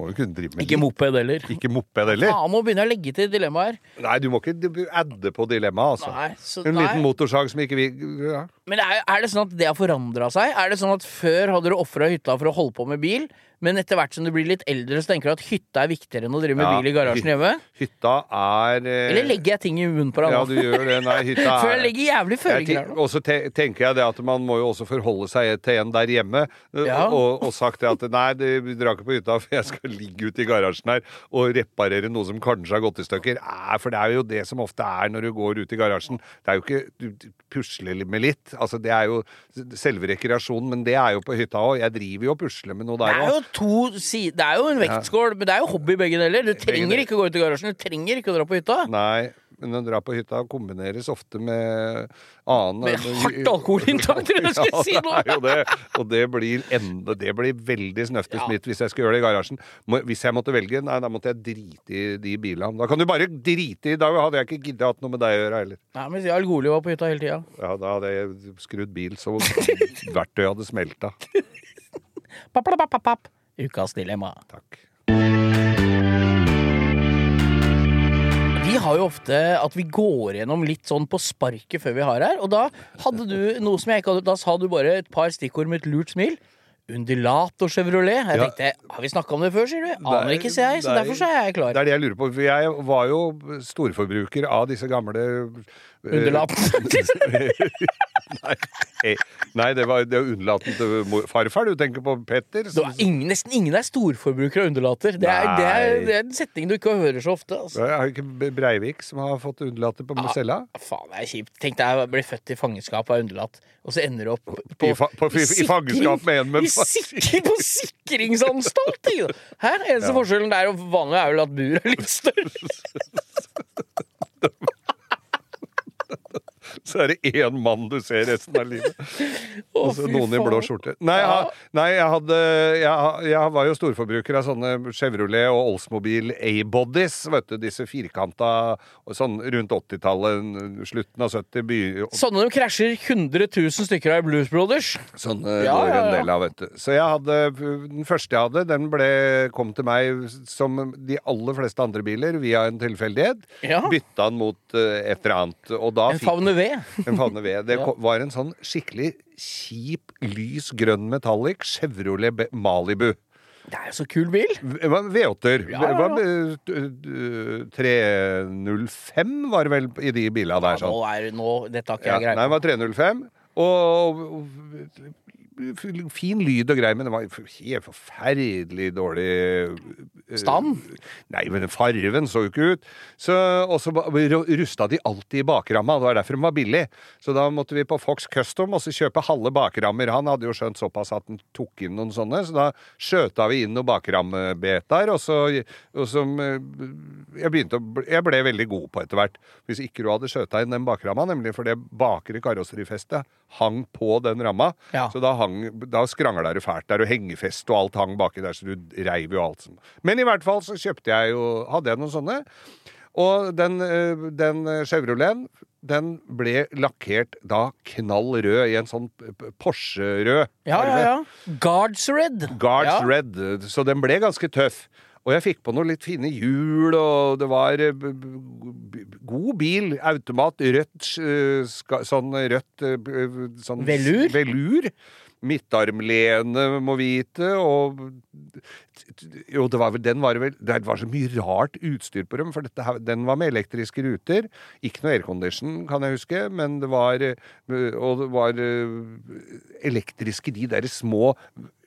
S4: Må jo kunne drive med
S6: Ikke moped heller.
S4: Ikke moped heller.
S6: Faen, nå begynner jeg å legge til dilemma her.
S4: Nei, du må ikke adde på dilemmaet, altså.
S6: Nei, så,
S4: En
S6: nei.
S4: liten motorsag som ikke vi ja.
S6: Men er, er det sånn at det har forandra seg? Er det sånn at før hadde du ofra hytta for å holde på med bil, men etter hvert som du blir litt eldre, så tenker du at hytta er viktigere enn å drive med
S4: Ja,
S6: bil i garasjen hjemme?
S4: Hytta er eh,
S6: Eller legger jeg ting i munnen på deg
S4: Ja, du gjør det. Nei, hytta
S6: For jeg
S4: er
S6: legger jævlig føringer her nå.
S4: Og så te tenker jeg det at man må jo også forholde seg til en der hjemme, eh,
S6: Ja.
S4: og, og sagt det at nei, du drar ikke på hytta, for jeg skal ligge ute i garasjen her og reparere noe som kanskje har gått i stykker. Eh, for det er jo det som ofte er når du går ut i garasjen. Det er jo ikke du pusler med litt. Altså, det er jo selve rekreasjonen, men det er jo på hytta òg. Jeg driver jo og pusler med noe
S6: Det
S4: der
S6: er
S4: òg.
S6: jo to si Det er jo en vektskål, men det er jo hobby begge deler. Du trenger ikke å gå ut i garasjen, du trenger ikke å dra på hytta.
S4: Nei, men å dra på hytta kombineres ofte med annen
S6: Med hardt alkoholinntak, tror jeg du skulle si nå.
S4: Ja, det det. Og det blir, enda, det blir veldig snøftig
S6: Ja.
S4: smitt hvis jeg skulle gjøre det i garasjen. Hvis jeg måtte velge, nei, da måtte jeg drite i de bilene. Da kan du bare drite i Da hadde jeg ikke giddet hatt noe med deg å gjøre heller.
S6: Nei, men Jarl Goli var på hytta hele tida.
S4: Ja, da hadde jeg skrudd bil så verktøyet hadde smelta.
S6: Ukas dilemma.
S4: Takk.
S6: Vi har jo ofte at vi går gjennom litt sånn på sparket før vi har her. Og da hadde du noe som jeg ikke hadde Da sa du bare et par stikkord med et lurt smil. Undulator Chevrolet. Jeg tenkte, Har vi snakka om det før, sier du? Aner
S4: Nei,
S6: ikke, sier jeg. Så
S4: nei.
S6: derfor så er jeg klar.
S4: Det er det jeg lurer på. For jeg var jo storforbruker av disse gamle eh, Nei, eh, nei, det var det undulaten til farfar. Du tenker på Petter?
S6: Det ingen, nesten ingen er storforbrukere av undulater. Det er, det, er, det er en setning du ikke hører så ofte. Altså.
S4: Jeg har ikke Breivik som har fått undulater på cella?
S6: Faen, det er kjipt. Tenk deg å bli født i fangenskap av undulat, og så ender du opp på,
S4: I, fa på, i, i fangenskap med en med
S6: sikring, På sikringsanstalt! Her, Eneste forskjellen der og vanlig er vel at buret er litt større.
S4: Så er det én mann du ser resten av livet.
S6: Å,
S4: Og så noen i blå skjorte. Nei, jeg, nei jeg, hadde, jeg, jeg var jo storforbruker av sånne Chevrolet og Oldsmobil A-bodies. Vet du, disse firkanta sånn rundt 80-tallet, slutten av 70. By,
S6: Sånne de krasjer 100 000 stykker av i Blues Brothers.
S4: Sånne
S6: Ja,
S4: går en del av, vet du. Så jeg hadde, den første jeg hadde, den ble, kom til meg som de aller fleste andre biler, via en tilfeldighet.
S6: Ja.
S4: Bytta den mot eh, et eller annet. Og da
S6: En
S4: favne
S6: favne ved.
S4: En favne ved. Det
S6: Ja.
S4: var en sånn skikkelig kjip, lys grønn metallic Chevrolet Malibu.
S6: Det er jo så kul bil.
S4: V- det var V8-er.
S6: Ja, ja,
S4: d- 305 var det vel i de bilene der.
S6: Ja, nå
S4: sånn.
S6: er nå Dette har ikke
S4: Ja,
S6: jeg greie
S4: nei, det var 305. Og, og fin lyd og greier, men det var helt forferdelig dårlig eh,
S6: Stand?
S4: Nei, men den farven så jo ikke ut. Og så rusta de alltid i bakramma. Det var derfor de var billig. Så da måtte vi på Fox Custom og så kjøpe halve bakrammer. Han hadde jo skjønt såpass at han tok inn noen sånne, så da skjøta vi inn noen bakrammebetaer, og så og som, eh, jeg, begynte å, jeg ble veldig god på etter hvert. Hvis ikke du hadde skjøta inn den bakramma, nemlig fordi bakre karosserifestet hang på den ramma,
S6: Ja.
S4: så da, hang, da skrangla det fælt der, og hengefest og alt hang baki der, så du reiv jo alt som Men i hvert fall så kjøpte jeg jo Hadde jeg noen sånne. Og den, eh, den Chevroleten den ble lakkert da knall rød, i en sånn Porsche-rød.
S6: Ja, ja, ja. Guards Red.
S4: Guards
S6: ja.
S4: Red, så den ble ganske tøff. Og jeg fikk på noen litt fine hjul, og det var eh, god bil. Automat, rødt eh, Sånn rødt sånn
S6: Velur?
S4: velur. Midtarmlene, må vite, og Jo, det var vel, den var vel Det var så mye rart utstyr på dem, for dette, den var med elektriske ruter. Ikke noe aircondition, kan jeg huske, men det var Og det var eh, elektriske, de der små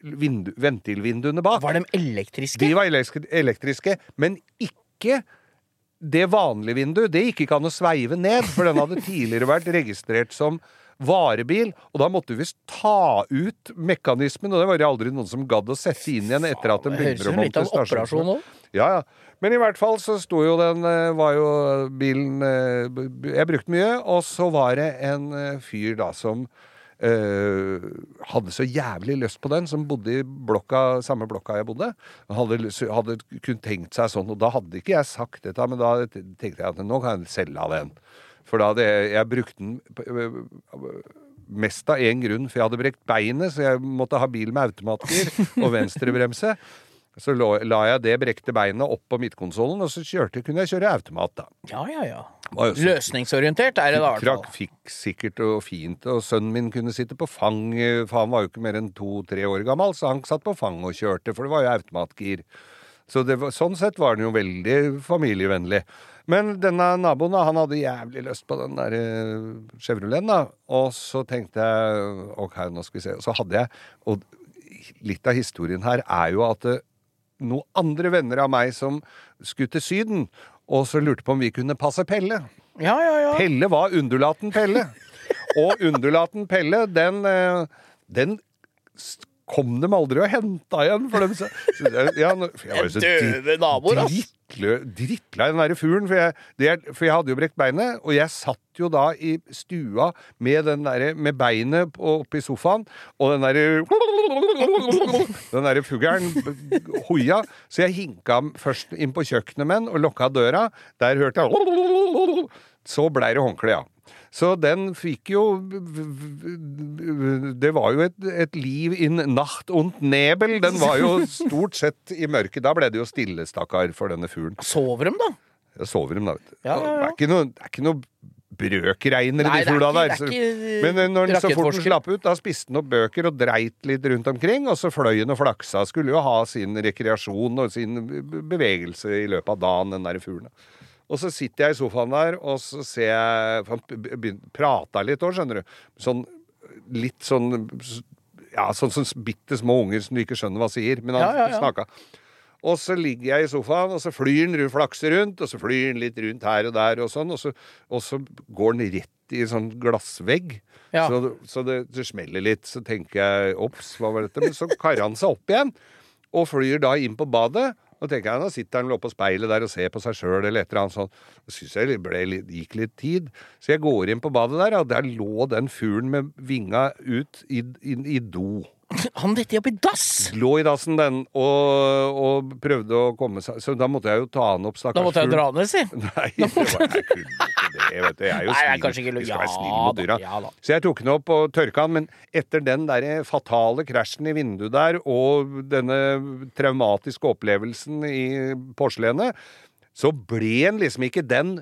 S4: vindu, ventilvinduene bak.
S6: Var de elektriske?
S4: De var elektriske, men ikke det vanlige vinduet. Det gikk ikke an å sveive ned, for den hadde tidligere vært registrert som varebil, og da måtte vi visst ta ut mekanismen, og det var det aldri noen som gadd å sette inn igjen etter at den begynner å monte
S6: en operasjon
S4: stasjoner.
S6: òg.
S4: Ja, ja. Men i hvert fall så sto jo den eh, Var jo bilen eh, Jeg brukte mye, og så var det en eh, fyr da som eh, hadde så jævlig lyst på den, som bodde i blokka, samme blokka jeg bodde. Han Hadde, hadde kun tenkt seg sånn, og da hadde ikke jeg sagt dette, men da tenkte jeg at nå kan jeg selge av den. For da hadde jeg, jeg brukt den øh, mest av én grunn, for jeg hadde brekt beinet, så jeg måtte ha bil med automatgir og venstrebremse. Så la, jeg det brekte beinet opp på midtkonsollen, og så kjørte, kunne jeg kjøre automat, da.
S6: Ja, ja, ja. Løsningsorientert er det da. i hvert fall.
S4: Krakk fikk sikkert og fint, og sønnen min kunne sitte på fang, eh, for han var jo ikke mer enn to-tre år gammel, så han satt på fang og kjørte, for det var jo automatgir. Så det var, sånn sett var den jo veldig familievennlig. Men denne naboen, han hadde jævlig lyst på den der eh, Chevroleten, da. Og så tenkte jeg OK, nå skal vi se. Så hadde jeg Og litt av historien her er jo at eh, noen andre venner av meg som skulle til Syden, og så lurte på om vi kunne passe Pelle.
S6: Ja, ja, ja.
S4: Pelle var undulaten Pelle. Og undulaten Pelle, den, eh, den kom de aldri og henta igjen. For dem, så, ja, jeg var jo så
S6: Døve naboer, ass.
S4: drittlei den derre fuglen. For jeg, det, for jeg hadde jo brekt beinet, og jeg satt jo da i stua med, den derre- med beinet oppi sofaen, og den derre Den derre fuglen hoia. Så jeg hinka først inn på kjøkkenet med den og lukka døra. Der hørte jeg Så blei det håndkle, ja. Så den fikk jo Det var jo et, et liv in nacht und nebel. Den var jo stort sett i mørket. Da ble det jo stille, stakkar, for denne fuglen.
S6: Sover de, da?
S4: Ja, sover de, da, vet du.
S6: Ja, ja.
S4: Det er ikke noe, det er ikke noe brøkreiner i de fugla der.
S6: er
S4: så- Men eh, den, så fort den slapp ut, da spiste den opp bøker og dreit litt rundt omkring, og så fløy den og flaksa. Skulle jo ha sin rekreasjon og sin bevegelse i løpet av dagen, den der fuglen. Og så sitter jeg i sofaen der, og så ser jeg Han prata litt òg, skjønner du. Sånn litt sånn Ja, sånn som bitte små unger som du ikke skjønner hva sier. Men han
S6: Ja, ja, ja.
S4: snakka. Og så ligger jeg i sofaen, og så flyr den flakser rundt, og så flyr den litt rundt her og der og sånn, og så, og så går den rett i en sånn glassvegg.
S6: Ja.
S4: Så, så det, det smeller litt. Så tenker jeg ops, hva var dette? Men så karer han seg opp igjen, og flyr da inn på badet. Og tenker jeg, Nå sitter han vel oppe speilet der og ser på seg sjøl eller et eller annet sånt. Da syns jeg det gikk litt tid. Så jeg går inn på badet der, og der lå den fuglen med vinga ut i, i, i do.
S6: Han dette opp i dass!
S4: Lå i dassen, den, og, og prøvde å komme seg Så da måtte jeg jo ta han opp, stakkars
S6: Da måtte jeg
S4: fugl.
S6: dra ned, si.
S4: Nei, det var, jeg kunne det, vet. Jeg er jo
S6: jeg
S4: snill. Vi skal være
S6: ja
S4: snille mot dyra. Så jeg tok den opp og tørka den, men etter den der fatale krasjen i vinduet der, og denne traumatiske opplevelsen i porselenet, så ble den liksom ikke den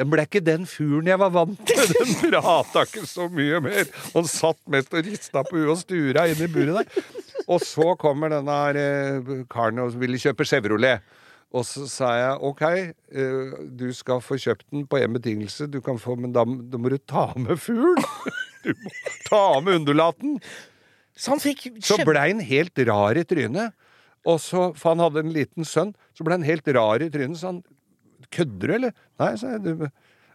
S4: den ble ikke den fuglen jeg var vant til. Den prata ikke så mye mer. Han satt mest og rista på huet og stura inn i buret der. Og så kommer denne her, eh, karen og ville kjøpe Chevrolet. Og så sa jeg OK, eh, du skal få kjøpt den på én betingelse, du kan få, men da, da må du ta med fugl. Du må ta med undulaten.
S6: Så han fikk
S4: Så
S6: kjempe-
S4: blei han helt rar i trynet. Og så, For han hadde en liten sønn, så ble han helt rar i trynet. Så han Kødder du, eller? Nei, sa jeg.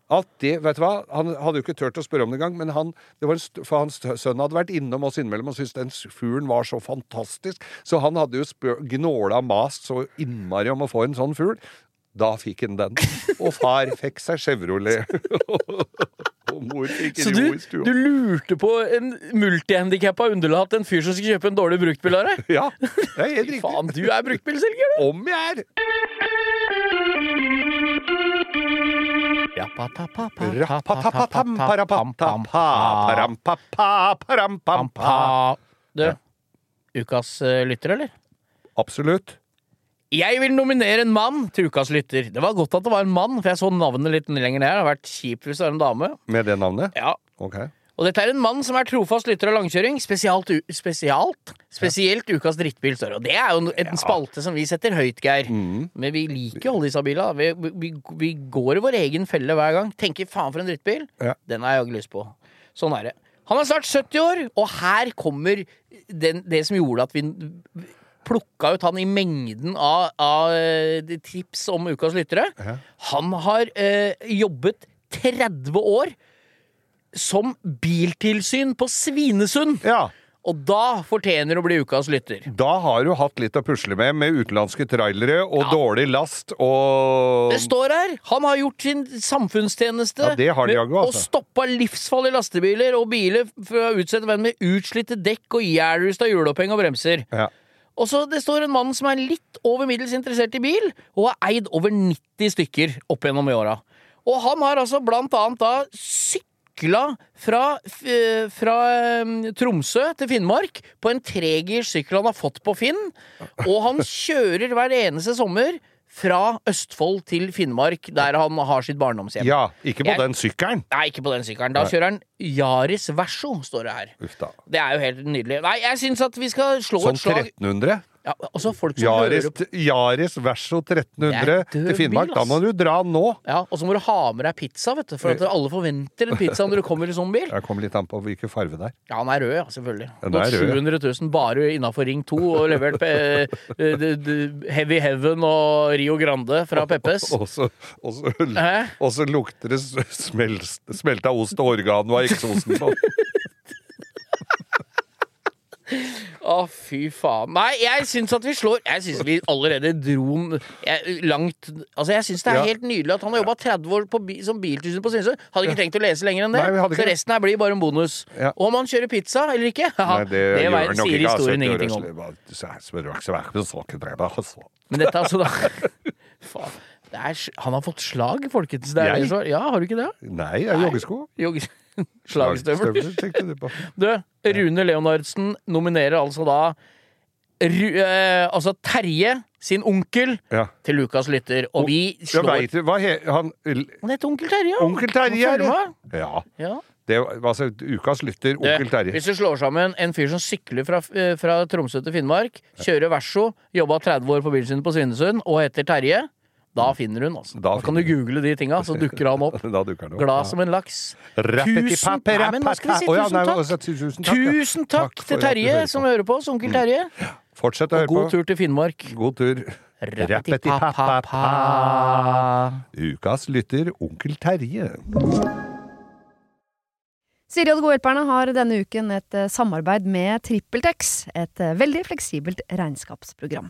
S4: At det, vet du hva? Han hadde jo ikke turt å spørre om det engang, men han, det var en, for hans sønn hadde vært innom oss innimellom og syntes den fuglen var så fantastisk. Så han hadde jo gnåla mast så innmari om å få en sånn fugl. Da fikk han den. Og far fikk seg Chevrolet. og mor fikk
S6: Så
S4: ro
S6: du,
S4: i stua.
S6: du lurte på en multihandikappa underlatt en fyr som skulle kjøpe en dårlig bruktbil av deg?
S4: Ja, det er helt riktig.
S6: Faen, du er bruktbilselger, du!
S4: Om jeg er!
S6: Du, ukas lytter, eller?
S4: Absolutt.
S6: Jeg vil nominere en mann til ukas lytter. Det var godt at det var en mann, for jeg så navnet litt lenger ned. Det har vært kjipt hvis det var en dame.
S4: Med det navnet?
S6: Ja.
S4: Ok.
S6: Og dette er en mann som er trofast lytter av langkjøring. Spesialt, spesialt, spesielt ukas drittbil, står det. Og det er jo en spalte som vi setter høyt, Geir.
S4: Mm.
S6: Men vi liker jo alle disse bilene. Vi, vi, vi går i vår egen felle hver gang. Tenker faen for en drittbil.
S4: Ja.
S6: Den har jeg jaggu lyst på. Sånn er det. Han er snart 70 år, og her kommer den, det som gjorde at vi plukka ut han i mengden av, av eh, tips om ukas lyttere.
S4: Ja.
S6: Han har eh, jobbet 30 år som biltilsyn på Svinesund.
S4: Ja.
S6: Og da fortjener å bli ukas lytter.
S4: Da har du hatt litt å pusle med, med utenlandske trailere og dårlig last og
S6: Det står her! Han har gjort sin samfunnstjeneste
S4: Ja, det har de
S6: med
S4: jaggu,
S6: å
S4: altså.
S6: stoppa livsfarlige lastebiler og biler for å utsette venn med utslitte dekk og ihjelrusta hjuloppheng og bremser.
S4: Ja.
S6: Og så Det står en mann som er litt over middels interessert i bil, og har eid over 90 stykker opp gjennom i åra. Og han har altså blant annet da sykla fra, fra eh, Tromsø til Finnmark på en tregirs sykkel han har fått på Finn, og han kjører hver eneste sommer fra Østfold til Finnmark, der han har sitt barndomshjem.
S4: ja. Ikke på
S6: Jeg-
S4: den sykkelen.
S6: Nei, ikke på den sykkelen. Da kjører han Yaris Verso, står det her.
S4: Uff da.
S6: Det er jo helt nydelig. Nei, jeg syns at vi skal slå
S4: Sånn
S6: et slag Sånn
S4: 1300.
S6: ja, Altså folk som
S4: Yaris,
S6: hører på
S4: Yaris Verso 1300
S6: Det er død
S4: til Finnmark. Da må du dra nå.
S6: ja, Og så må du ha med deg pizza, vet du. For at alle forventer en pizza når du kommer i sånn bil.
S4: Jeg kommer litt an på hvilken farge det er.
S6: Ja, den er rød, ja, selvfølgelig.
S4: Nå
S6: Gått
S4: er
S6: 700 000 bare innafor Ring 2 og levert eh, eh, Heavy Heaven og Rio Grande fra Peppes.
S4: Og så, lukter det smel, smelta ost og organ og eksosen på.
S6: Å, fy faen. Nei, jeg syns at vi slår Jeg syns vi allerede dro jeg, langt Altså, jeg syns det er
S4: Ja.
S6: helt nydelig at han har jobba 30 år på, som biltusen på Svinesund. Hadde ikke trengt å lese lenger enn det.
S4: Nei,
S6: så resten her blir bare en bonus.
S4: Ja.
S6: Og om han kjører pizza eller ikke,
S4: Nei,
S6: det,
S4: det
S6: sier
S4: altså.
S6: historien ingenting om.
S4: altså.
S6: Men dette altså da Faen. Det er, han har fått slag, folkens. Er
S4: Jeg?
S6: ja, har du ikke det?
S4: Nei, det er joggesko.
S6: Jogge- Slagstøvler.
S4: Tenkte du på.
S6: Du, Rune Leonardsen nominerer altså da Ru, eh, altså Terje sin onkel
S4: Ja.
S6: til Lukas lytter, og vi
S4: Jeg
S6: slår
S4: veit du hva he, han
S6: Han heter Onkel Terje, ja.
S4: Onkel Terje er det! Ja.
S6: Ja.
S4: Det var altså ukas lytter, Onkel Terje.
S6: Hvis du slår sammen en fyr som sykler fra, eh, fra Tromsø til Finnmark, kjører Verso, jobba 30 år på bilen sin på Svinesund og heter Terje, da finner hun, altså.
S4: Da
S6: Da, kan du google de tinga, så dukker han opp.
S4: Da dukker han opp.
S6: Glad som en laks. Tusen Nei, men nå skal vi si tusen takk.
S4: altså, Tusen takk. ja.
S6: Tusen takk,
S4: Takk
S6: til Terje
S4: hører
S6: som hører på oss, onkel Terje.
S4: Fortsett å
S6: Og
S4: høre
S6: god tur til Finnmark.
S4: God tur.
S6: Rappeti-pappa-pa.
S4: Ukas lytter, Onkel Terje.
S7: Siri og De gode hjelperne har denne uken et eh, samarbeid med TrippelTex, et eh, veldig fleksibelt regnskapsprogram.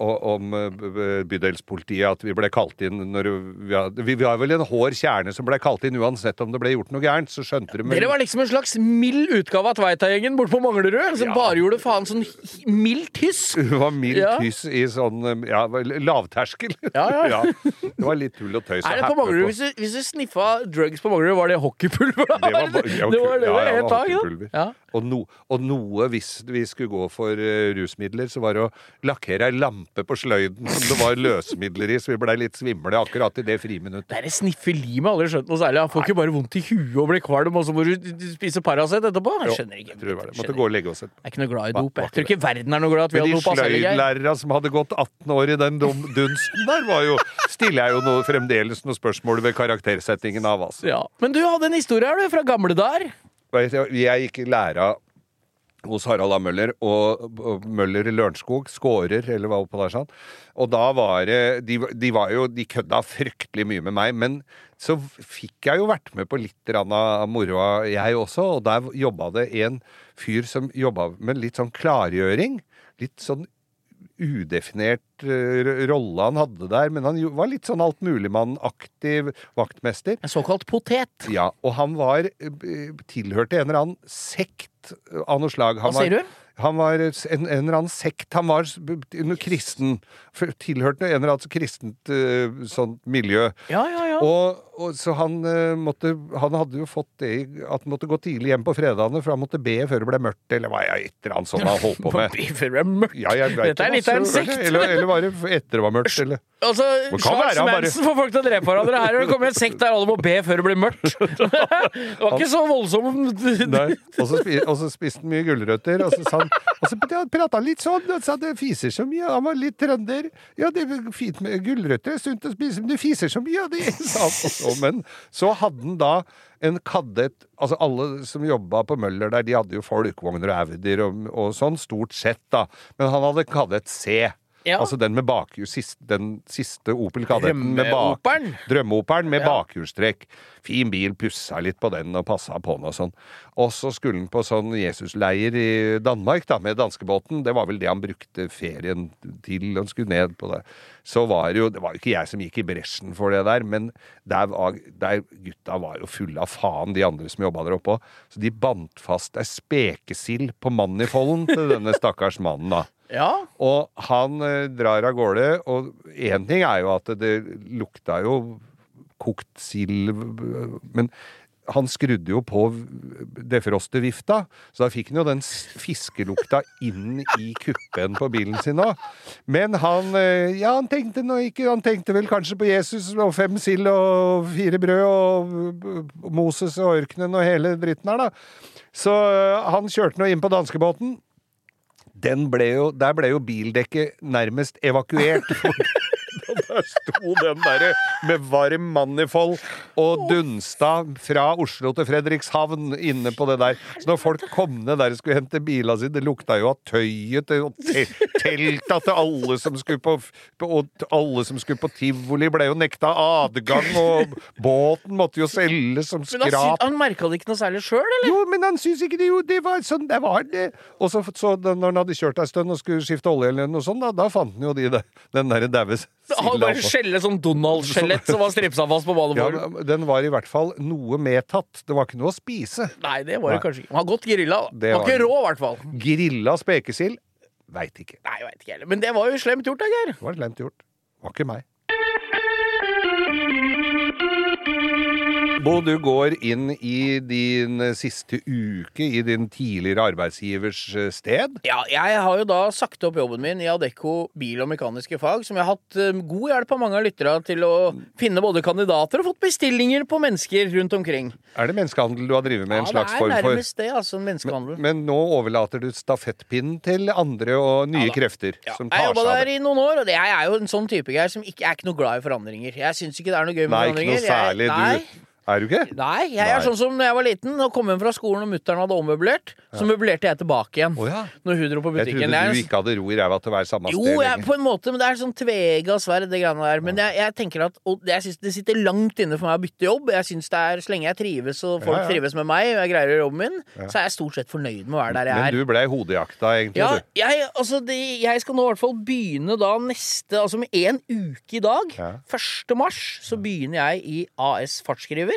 S4: om eh, bydelspolitiet, at vi ble kalt inn når vi, hadde, vi, har vel en hår kjerne som ble kalt inn uansett om det ble gjort noe gærent, så skjønte de
S6: Dere var liksom en slags mild utgave av Tveita-gjengen borte på Manglerud, som
S4: Ja.
S6: bare gjorde faen sånn mildt hyss.
S4: Hun var mildt
S6: Ja.
S4: hyss i sånn eh, ja, lavterskel.
S6: Ja, ja.
S4: Det var litt tull og tøys.
S6: Er det på Manglerud, hvis, hvis du sniffa drugs på Manglerud, var det hockeypulver? da?
S4: Det var,
S6: det var det var helt tak, da.
S4: Og, no, og noe, hvis vi skulle gå for uh, rusmidler, så var det å lakkere ei lampe på sløyden som det var løsemidler i, så vi blei litt svimle akkurat i det friminuttet.
S6: Det er sniffeli med aldri skjønt noe særlig. Han får ikke bare vondt i huet og blir kvalm, og så må du spise Paracet etterpå? Jeg skjønner ikke.
S4: jeg.
S6: Skjønner
S4: Måtte gå og legge oss etterpå.
S6: Jeg er ikke noe glad i dop. Jeg tror ikke verden er noe glad i at vi har
S4: de
S6: dop oss heller, Geir.
S4: sløydlærerne som hadde gått 18 år i den dunsten der, var jo, stiller jeg jo noe, fremdeles noen spørsmål ved karaktersettingen av, altså.
S6: Ja. Men du hadde en historie her, du, fra gamle dager.
S4: Jeg gikk i læra hos Harald A. Møller og, Møller Lørenskog, skårer, eller hva på der sånn. Og da var det de, de var jo De kødda fryktelig mye med meg, men så fikk jeg jo vært med på litt av moroa, jeg også, og der jobba det en fyr som jobba med litt sånn klargjøring. Litt sånn udefinert eh, rolle han hadde der, men han var litt sånn altmuligmann-aktiv vaktmester.
S6: En såkalt potet.
S4: Ja, og han var eh, tilhørte en eller annen sekt av noe slag. Han
S6: Hva sier
S4: var,
S6: du?
S4: Han var en, en eller annen sekt. Han var kristen. Tilhørte en eller annen kristent eh, sånt miljø.
S6: Ja, ja, ja.
S4: Og, og så han eh, måtte Han hadde jo fått det at han måtte gå tidlig hjem på fredagene, for han måtte be før det ble mørkt, eller hva jeg det han sånn han holdt på med.
S6: Før det ble mørkt.
S4: Ja,
S6: Dette er litt av en sekt.
S4: Eller, eller var det etter det var mørkt, eller
S6: Altså,
S4: være
S6: Charles
S4: han
S6: Manson får folk til å drepe hverandre. Her kommet en sekt der alle må be før det blir mørkt. Det var ikke så voldsomt.
S4: Og så, spi, og så spiste han mye gulrøtter, og så, sa han, og så prata han litt sånn. Og sa det fiser så mye. Han var litt trønder. Ja, det er fint med gulrøtter, er sunt å spise, men det fiser så mye og det. Men så hadde han da en kadett Altså alle som jobba på Møller der, de hadde jo folkevogner og Audier og, og sånn, stort sett, da. Men han hadde kadett C.
S6: Ja.
S4: Altså den med bakhjul, den siste Opel Kadetten med bak.
S6: Drømmeoperen
S4: med
S6: Ja.
S4: bakhjulstrekk. Fin bil, pussa litt på den og passa på den og sånn. Og så skulle han på sånn Jesusleir i Danmark da, med danskebåten. Det var vel det han brukte ferien til. Han skulle ned på det. Så var det jo Det var jo ikke jeg som gikk i bresjen for det der, men der, var, der gutta var jo fulle av faen, de andre som jobba der oppe òg. Så de bandt fast ei spekesild på manifolden til denne stakkars mannen, da.
S6: Ja.
S4: Og han eh, drar av gårde, og én ting er jo at det lukta jo kokt sild, men han skrudde jo på defrostervifta, så da fikk han jo den fiskelukta inn i kuppen på bilen sin òg. Men han eh, Ja, han tenkte nå ikke Han tenkte vel kanskje på Jesus og fem sild og fire brød og Moses og ørkenen og hele dritten her, da. Så eh, han kjørte nå inn på danskebåten ble jo, der ble jo bildekket nærmest evakuert. Der sto den derre med varm manifold og dunsta fra Oslo til Fredrikshavn inne på det der. Så når folk kom ned der og skulle hente bila si, det lukta jo av tøyet til telta til alle som skulle på, på alle som skulle på tivoli, ble jo nekta adgang, og båten måtte jo selges som
S6: Men han,
S4: skrap.
S6: han merka det ikke noe særlig sjøl, eller?
S4: Jo, men han syns ikke det, jo, det var sånn det var det. Og så, så når han hadde kjørt ei stund og skulle skifte olje eller noe sånt, da, da fant han jo de, der- den derre daue
S6: Bare
S4: oppå.
S6: skjelle sånn Donald-skjelett som var stripsa fast på badet
S4: Ja, den var i hvert fall noe medtatt. Det var ikke noe å spise.
S6: Nei, det var det kanskje ikke. Han har godt grilla.
S4: Det
S6: Var
S4: var
S6: ikke rå, i hvert fall.
S4: Grilla spekesild? Veit ikke.
S6: Nei, veit vet ikke heller. Men det var jo slemt gjort, da, Geir.
S4: Det var slemt gjort. Var ikke meg. Bo, du går inn i din siste uke i din tidligere arbeidsgivers eh, sted.
S6: Ja, jeg har jo da sagt opp jobben min i Adecco bil- og mekaniske fag, som jeg har hatt eh, god hjelp av mange av lyttere til å finne både kandidater og fått bestillinger på mennesker rundt omkring.
S4: Er det menneskehandel du har drevet med en slags form for?
S6: ja, det er nærmest det, altså. Menneskehandel.
S4: Men nå overlater du stafettpinnen til andre og nye
S6: Ja
S4: krefter
S6: Ja,
S4: som
S6: jeg
S4: tar
S6: jobba
S4: seg av
S6: der i noen år, og jeg er jo en sånn type Geir som ikke er ikke noe glad i forandringer. Jeg syns ikke det er noe gøy med
S4: Nei, ikke noe særlig.
S6: Jeg, nei,
S4: Du Er du ikke?
S6: Nei, jeg er
S4: Nei.
S6: sånn som da jeg var liten og kom hjem fra skolen og mutter'n hadde ommøblert. Så møblerte jeg tilbake igjen
S4: Oh, ja.
S6: når hun dro på
S4: Jeg
S6: butikken.
S4: trodde
S6: Jeg trodde
S4: du ikke hadde ro i ræva til å være samme
S6: Jo,
S4: sted
S6: jeg,
S4: lenger.
S6: på en måte, men det er sånn tvega sverd, det greiene der. Men jeg, jeg tenker at og jeg synes Det sitter langt inne for meg å bytte jobb. Jeg synes det er, Så lenge jeg trives og folk
S4: Ja, ja.
S6: trives med meg, og jeg greier å gjøre jobben min, så er jeg stort sett fornøyd med å være der jeg er.
S4: Men du blei hodejakta, egentlig,
S6: Ja,
S4: du.
S6: jeg, altså det, jeg skal nå i hvert fall begynne da neste Altså med en uke i dag,
S4: Ja.
S6: 1. mars, så begynner jeg i AS Fartsskriver.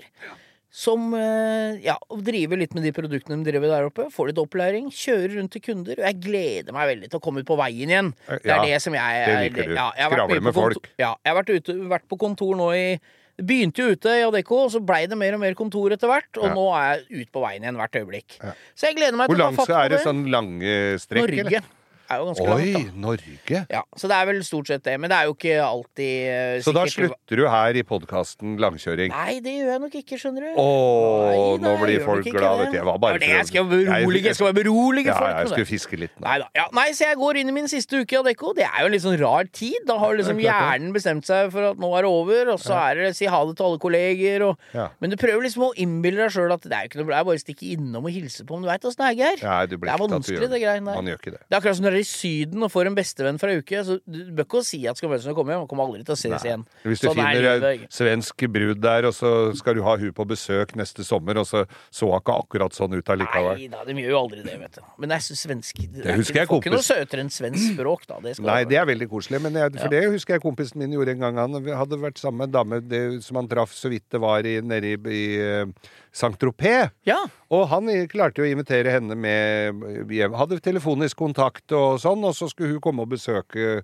S6: Som eh, ja, driver litt med de produktene de driver der oppe. Får litt opplæring, kjører rundt til kunder. Og jeg gleder meg veldig til å komme ut på veien igjen. Det er det som jeg
S4: det liker du.
S6: Ja, jeg
S4: Skravle med folk.
S6: Ja, jeg har vært, ute, vært på kontor nå i det Begynte jo ute i Adecco, og så blei det mer og mer kontor etter hvert. Og
S4: Ja.
S6: nå er jeg ute på veien igjen hvert øyeblikk. Så jeg gleder meg
S4: Hvor
S6: til å
S4: langt
S6: ta fatt
S4: skal
S6: på
S4: er det. sånn lange strekk,
S6: Norge
S4: eller?
S6: Er jo ganske
S4: Oi,
S6: langt, da.
S4: Norge.
S6: Ja, så det er vel stort sett det. Men det er jo ikke alltid uh,
S4: Så da slutter du her i podkasten Langkjøring?
S6: Nei, det gjør jeg nok ikke, skjønner du. Ååå,
S4: nå blir folk
S6: glade.
S4: glad,
S6: det.
S4: Var bare
S6: Det jeg skal berolige, jeg skal bare berolige
S4: ja,
S6: folk
S4: jeg skulle fiske litt nå.
S6: Nei da. Ja, nei, så jeg går inn i min siste uke i Adecco. Det er jo en litt sånn rar tid. Da har liksom
S4: er
S6: hjernen bestemt seg for at nå er det over, og så er det si ha det til alle kolleger. Og...
S4: Ja.
S6: Men du prøver liksom å innbille deg sjøl at det er jo ikke noe bra, bare stikke innom og hilse på. om du veit åssen det er, Geir. Det er vanskelig, det greiene der.
S4: Det
S6: er akkurat som er i Syden og får en bestevenn fra uke. Så du bør ikke si at skal du kommer hjem. Kommer aldri til å ses igjen.
S4: Hvis du
S6: Sånn er
S4: finner en svensk brud der, og så skal du ha hun på besøk neste sommer, og så så hun ikke akkurat sånn ut allikevel.
S6: Nei da, de gjør jo aldri det, vet du. Men jeg synes svensk Det, er
S4: husker jeg,
S6: du får ikke noe søtere enn svensk språk, da. Det
S4: Nei, det er veldig koselig, men jeg, for det husker jeg kompisen min gjorde en gang. Han hadde vært sammen med en dame det, som han traff så vidt det var i, nede i, i eh, Saint-Tropez.
S6: Ja.
S4: Og han klarte jo å invitere henne med hjem. Hadde telefonisk kontakt og sånn, og så skulle hun komme og besøke,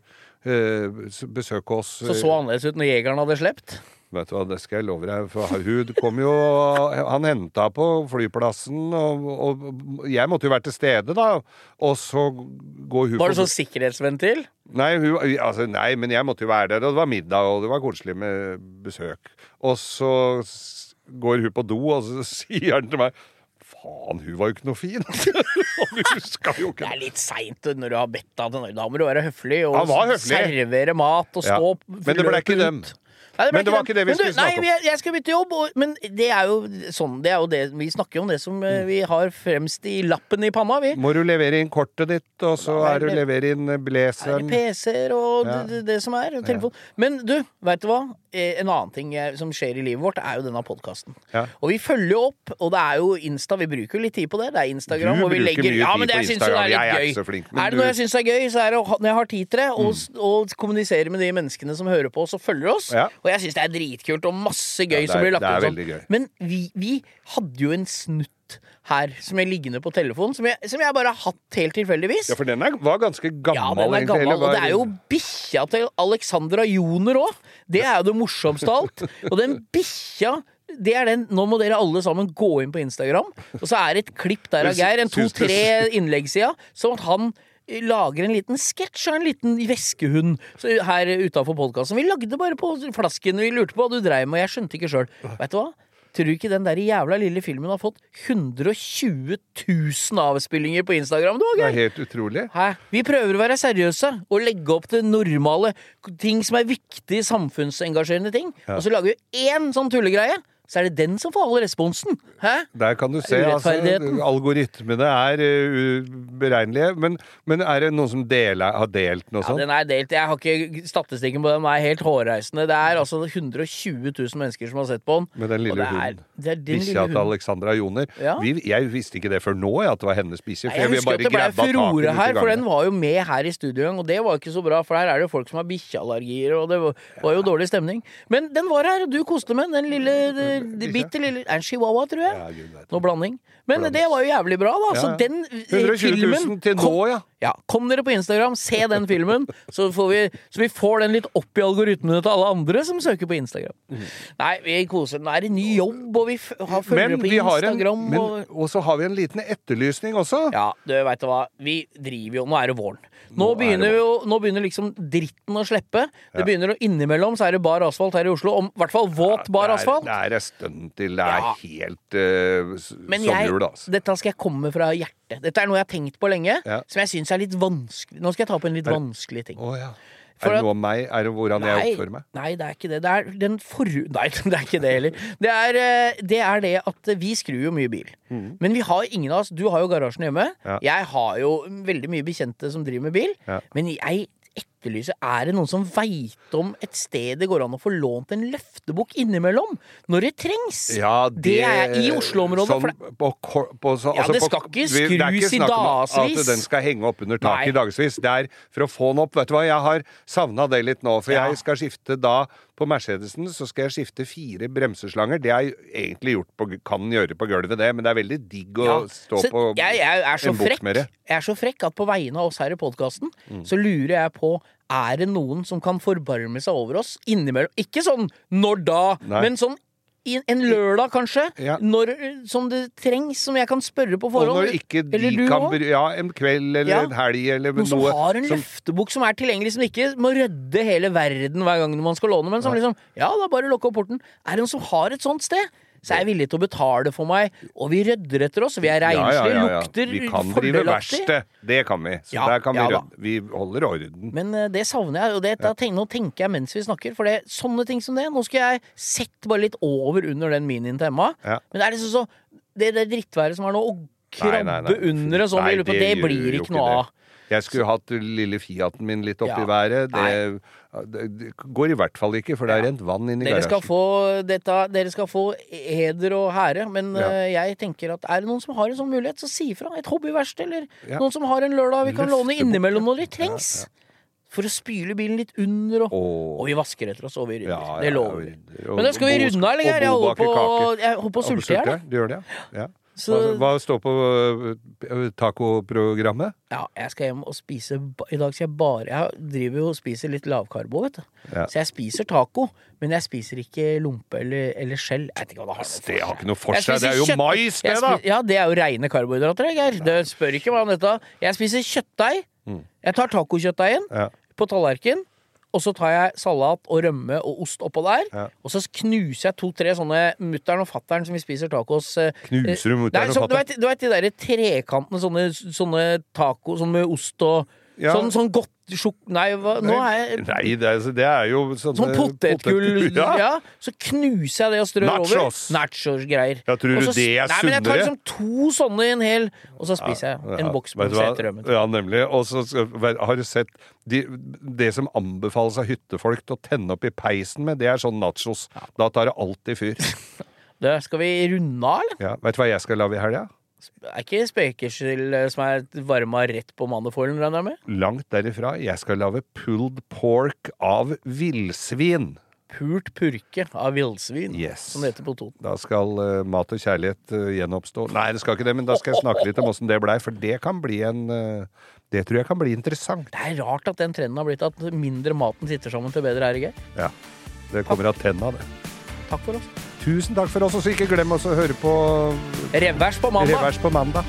S4: øh, besøke oss.
S6: Så så annerledes ut når jegeren hadde slept.
S4: Vet du hva, det skal jeg love deg. For hun kom jo Han henta på flyplassen, og, og jeg måtte jo være til stede, da. Og så går hun
S6: Var det sånn sikkerhetsventil?
S4: Nei, hun, altså, nei, men jeg måtte jo være der, og det var middag, og det var koselig med besøk. Og så går hun på do, og så sier han til meg Faen, hun var jo ikke noe fin! og ikke. jo
S6: Det er litt seint når du har bedt deg Da må du være høflig og
S4: høflig.
S6: servere mat og
S4: Ja.
S6: stå
S4: Men det ble ikke dem.
S6: Ut. det
S4: Men det var ikke det vi skulle snakke om.
S6: Nei, jeg, jeg skal bytte jobb, og, men det er jo sånn Det er jo det Vi snakker jo om det som
S4: Mm.
S6: eh, vi har fremst i lappen i panna, vi.
S4: Må du levere inn kortet ditt, og så
S6: Da er
S4: er det- levere inn
S6: Er
S4: blazeren.
S6: det PC-er og
S4: Ja.
S6: det, det, som er? og Telefon. Men du, veit du hva? Eh, En annen ting eh, som skjer i livet vårt, er jo denne podkasten.
S4: Ja.
S6: Og vi følger jo opp, og det er jo Insta. Vi bruker jo litt tid på det. Det er Instagram.
S4: Du
S6: og vi
S4: bruker
S6: legger,
S4: mye
S6: ja,
S4: tid
S6: men det,
S4: på
S6: jeg syns jo det
S4: Instagram.
S6: er litt
S4: Jeg er
S6: gøy.
S4: ikke så flink, men
S6: er det
S4: du-
S6: noe jeg syns er gøy, så er det å ha- når jeg har tid til det, og, og kommunisere med de menneskene som hører på oss og følger oss.
S4: Ja.
S6: Og jeg syns det er dritkult og masse gøy
S4: Ja, er,
S6: som blir lagt ut sånn. Men vi, vi hadde jo en snutt her som er liggende på telefonen, som jeg, som jeg bare har hatt helt tilfeldigvis.
S4: Ja, for den er, var ganske gammel.
S6: Ja, den er gammel,
S4: egentlig,
S6: og det er jo bikkja til Alexandra Joner òg. Det er jo det morsomste av alt. Og den bikkja det er den, Nå må dere alle sammen gå inn på Instagram, og så er det et klipp der av Geir, en to-tre innlegg siden, som at han lager en liten sketsj av en liten veskehund her utafor podkasten. Vi lagde bare på flasken, vi lurte på hva du dreiv med, og jeg skjønte ikke sjøl. Vet du hva? Tror du ikke den der jævla lille filmen har fått 120 000 avspillinger på Instagram? Du,
S4: Det er helt utrolig.
S6: Hæ? Vi prøver å være seriøse og legge opp til normale ting som er viktige samfunnsengasjerende ting. Og så lager vi én sånn tullegreie, så er det den som får all responsen. Hæ?
S4: Der kan du se. Altså, algoritmene er uberegnelige. Men, men er det noen som deler, har delt noe
S6: Ja,
S4: sånt?
S6: den er delt. Jeg har ikke Statistikken på den er helt hårreisende. Det er altså 120 000 mennesker som har sett på den.
S4: Med den lille hunden.
S6: Det din
S4: Bikkja til. Alexandra Joner.
S6: Ja.
S4: Vi, jeg visste ikke det før nå, jeg, at det var hennes bikkje.
S6: Jeg
S4: jeg
S6: husker at det ble furore
S4: den
S6: her, for den var jo med her i studio og det var ikke så bra, for her er det jo folk som har bikkjeallergier, og det var, var jo dårlig stemning. Men den var her, og du koste med den, den lille, bitte lille Er en chihuahua, tror jeg?
S4: Ja.
S6: Noe blanding. Men det var jo jævlig bra, da. Så
S4: Ja, ja.
S6: den eh,
S4: 120 000
S6: filmen
S4: til nå,
S6: kom,
S4: ja.
S6: ja. Kom dere på Instagram, se den filmen, så, får vi, så vi får den litt opp i algoritmene til alle andre som søker på Instagram. Nei, vi koser. Nå er det ny jobb, og vi har følgere på
S4: Instagram. en, men,
S6: og...
S4: og så har vi en liten etterlysning også.
S6: Ja, du veit hva. Vi driver jo Nå er det våren. Nå,
S4: Nå begynner, det
S6: begynner jo Nå begynner liksom dritten å slippe. Det begynner å Innimellom så er det bar asfalt her i Oslo. Om, I hvert fall våt bar asfalt.
S4: Det er, en stund til det er
S6: Ja.
S4: helt uh,
S6: Men
S4: sommerjul, altså.
S6: dette skal jeg komme fra hjertet. Dette er noe jeg har tenkt på lenge,
S4: Ja.
S6: som jeg syns er litt vanskelig. Nå skal jeg ta på en litt
S4: Er-
S6: vanskelig ting.
S4: Oh, ja.
S6: For
S4: er det noe om meg? Er det hvordan jeg oppfører meg?
S6: Nei, det er ikke det. Det er den forru... Nei, det er ikke det heller. Det er, eh, det er det at vi skrur jo mye bil. Men vi har ingen av oss Du har jo garasjen hjemme.
S4: Mm. Ja.
S6: Jeg har jo veldig mye bekjente som driver med bil.
S4: Ja.
S6: Men jeg etterlyser Er det noen som veit om et sted det går an å få lånt en løftebukk innimellom? Når det trengs!
S4: Ja,
S6: det, er i Oslo-området.
S4: Sånn, på, på, så,
S6: Ja,
S4: altså
S6: det skal ikke
S4: det er
S6: skrus i
S4: om. At den skal henge opp under taket i dagevis. Det er for å få den opp. Vet du hva, jeg har savna det litt nå. For
S6: Ja.
S4: jeg skal skifte da På Mercedesen så skal jeg skifte fire bremseslanger. Det har jeg egentlig gjort på, kan gjøre på gulvet, det, men det er veldig digg å
S6: Ja,
S4: stå på
S6: jeg, jeg, er så
S4: en
S6: bok
S4: med det.
S6: jeg er så frekk at på vegne av oss her i podkasten,
S4: Mm.
S6: så lurer jeg på Er det noen som kan forbarme seg over oss innimellom? Ikke sånn 'når da',
S4: Nei.
S6: men sånn en lørdag, kanskje.
S4: Ja.
S6: Når, som det trengs, som jeg kan spørre på
S4: Og når ikke de
S6: Eller du
S4: kan
S6: også.
S4: Ja, en kveld eller
S6: Ja.
S4: en helg eller
S6: Noen som
S4: noe.
S6: har en
S4: som-
S6: løftebok som er tilgjengelig, som ikke må rydde hele verden hver gang man skal låne, men som liksom Ja, da bare lukke opp porten. Er det noen som har et sånt sted? Så er jeg villig til å betale for meg, og vi rydder etter oss, vi er renslige,
S4: ja, ja.
S6: lukter
S4: Vi kan drive verksted. Det kan vi. Så der kan vi rydde. Vi holder orden.
S6: Men uh, det savner jeg, og det, da tenker, nå tenker jeg mens vi snakker. For det, sånne ting som det Nå skal jeg sett bare litt over under den minien til Emma. Men det er liksom så Det, det drittværet som er nå, å krabbe
S4: nei, nei.
S6: under en sånn det, det blir ikke noe av.
S4: Jeg skulle hatt lille Fiaten min litt opp
S6: Ja.
S4: i været. Det, det, går i hvert fall ikke, for det er rent vann inni
S6: Dere skal,
S4: garasjen.
S6: få dette, dere skal få heder og hære, men
S4: Ja.
S6: uh, jeg tenker at er det noen som har en sånn mulighet, så si ifra. Et hobbyverksted, eller
S4: Ja.
S6: noen som har en lørdag vi kan låne innimellom når det trengs. For å spyle bilen litt under, og, og vi vasker etter oss, og vi rydder. Det lover vi. Men da skal vi runde av, eller? Jeg holder på, å sulte i hjel. Så-
S4: Hva, hva står på øh, tacoprogrammet?
S6: Ja, jeg skal hjem og spise I dag skal jeg bare Jeg driver jo og spiser litt lavkarbo, vet du.
S4: Ja.
S6: Så jeg spiser taco, men jeg spiser ikke lompe eller, eller skjell. Jeg vet ikke hva det har noe
S4: Det har ikke noe for seg. Det er jo
S6: kjøtt-
S4: mais, det, da!
S6: Ja, det er jo reine karbohydrater, Geir. Det spør ikke hva om dette. Jeg spiser kjøttdeig. Jeg tar tacokjøttdeigen
S4: Mm. Ja.
S6: på tallerken. Og så tar jeg salat og rømme og ost oppå der.
S4: Ja.
S6: Og så knuser jeg to-tre sånne mutter'n og fatter'n som vi spiser tacos eh,
S4: Knuser du mutter'n og fatter'n?
S6: Du vet de derre trekantene, sånne, sånne taco sånn med ost og
S4: Ja.
S6: Sånn, sånn godt sjok... Nei, hva, nå er jeg
S4: Nei, det er, det er jo sånne
S6: Sånn potetgull
S4: Ja.
S6: ja. Så knuser jeg det og strør over.
S4: Nachos.
S6: Nachos-greier.
S4: Ja, tror du
S6: så-
S4: det er
S6: Nei, men jeg tar liksom to sånne i en hel, og så spiser jeg en
S4: Ja,
S6: boks med seterømmen.
S4: Ja, nemlig. Og så har du sett de, Det som anbefales av hyttefolk til å tenne opp i peisen med, det er sånn nachos. Da tar det alltid fyr.
S6: Det, skal vi runde av, eller?
S4: Ja, vet du hva jeg skal lage i helga?
S6: Det er ikke spekerskill eh, som er varma rett på mandefålen, regner jeg med?
S4: Langt derifra. Jeg skal lage pulled pork av villsvin.
S6: Pult purke av villsvin,
S4: Yes.
S6: som det heter på Toten.
S4: Da skal uh, mat og kjærlighet uh, gjenoppstå. Nei, det skal ikke det, men da skal jeg snakke litt om åssen det blei, for det kan bli en uh, Det tror jeg kan bli interessant.
S6: Det er rart at den trenden har blitt at mindre maten sitter sammen til bedre er det gøy?
S4: Ja. Det kommer av tenna, det.
S6: Takk for oss.
S4: Tusen takk for oss, og så ikke glem å høre på
S6: Revers på mandag.
S4: Revers på mandag.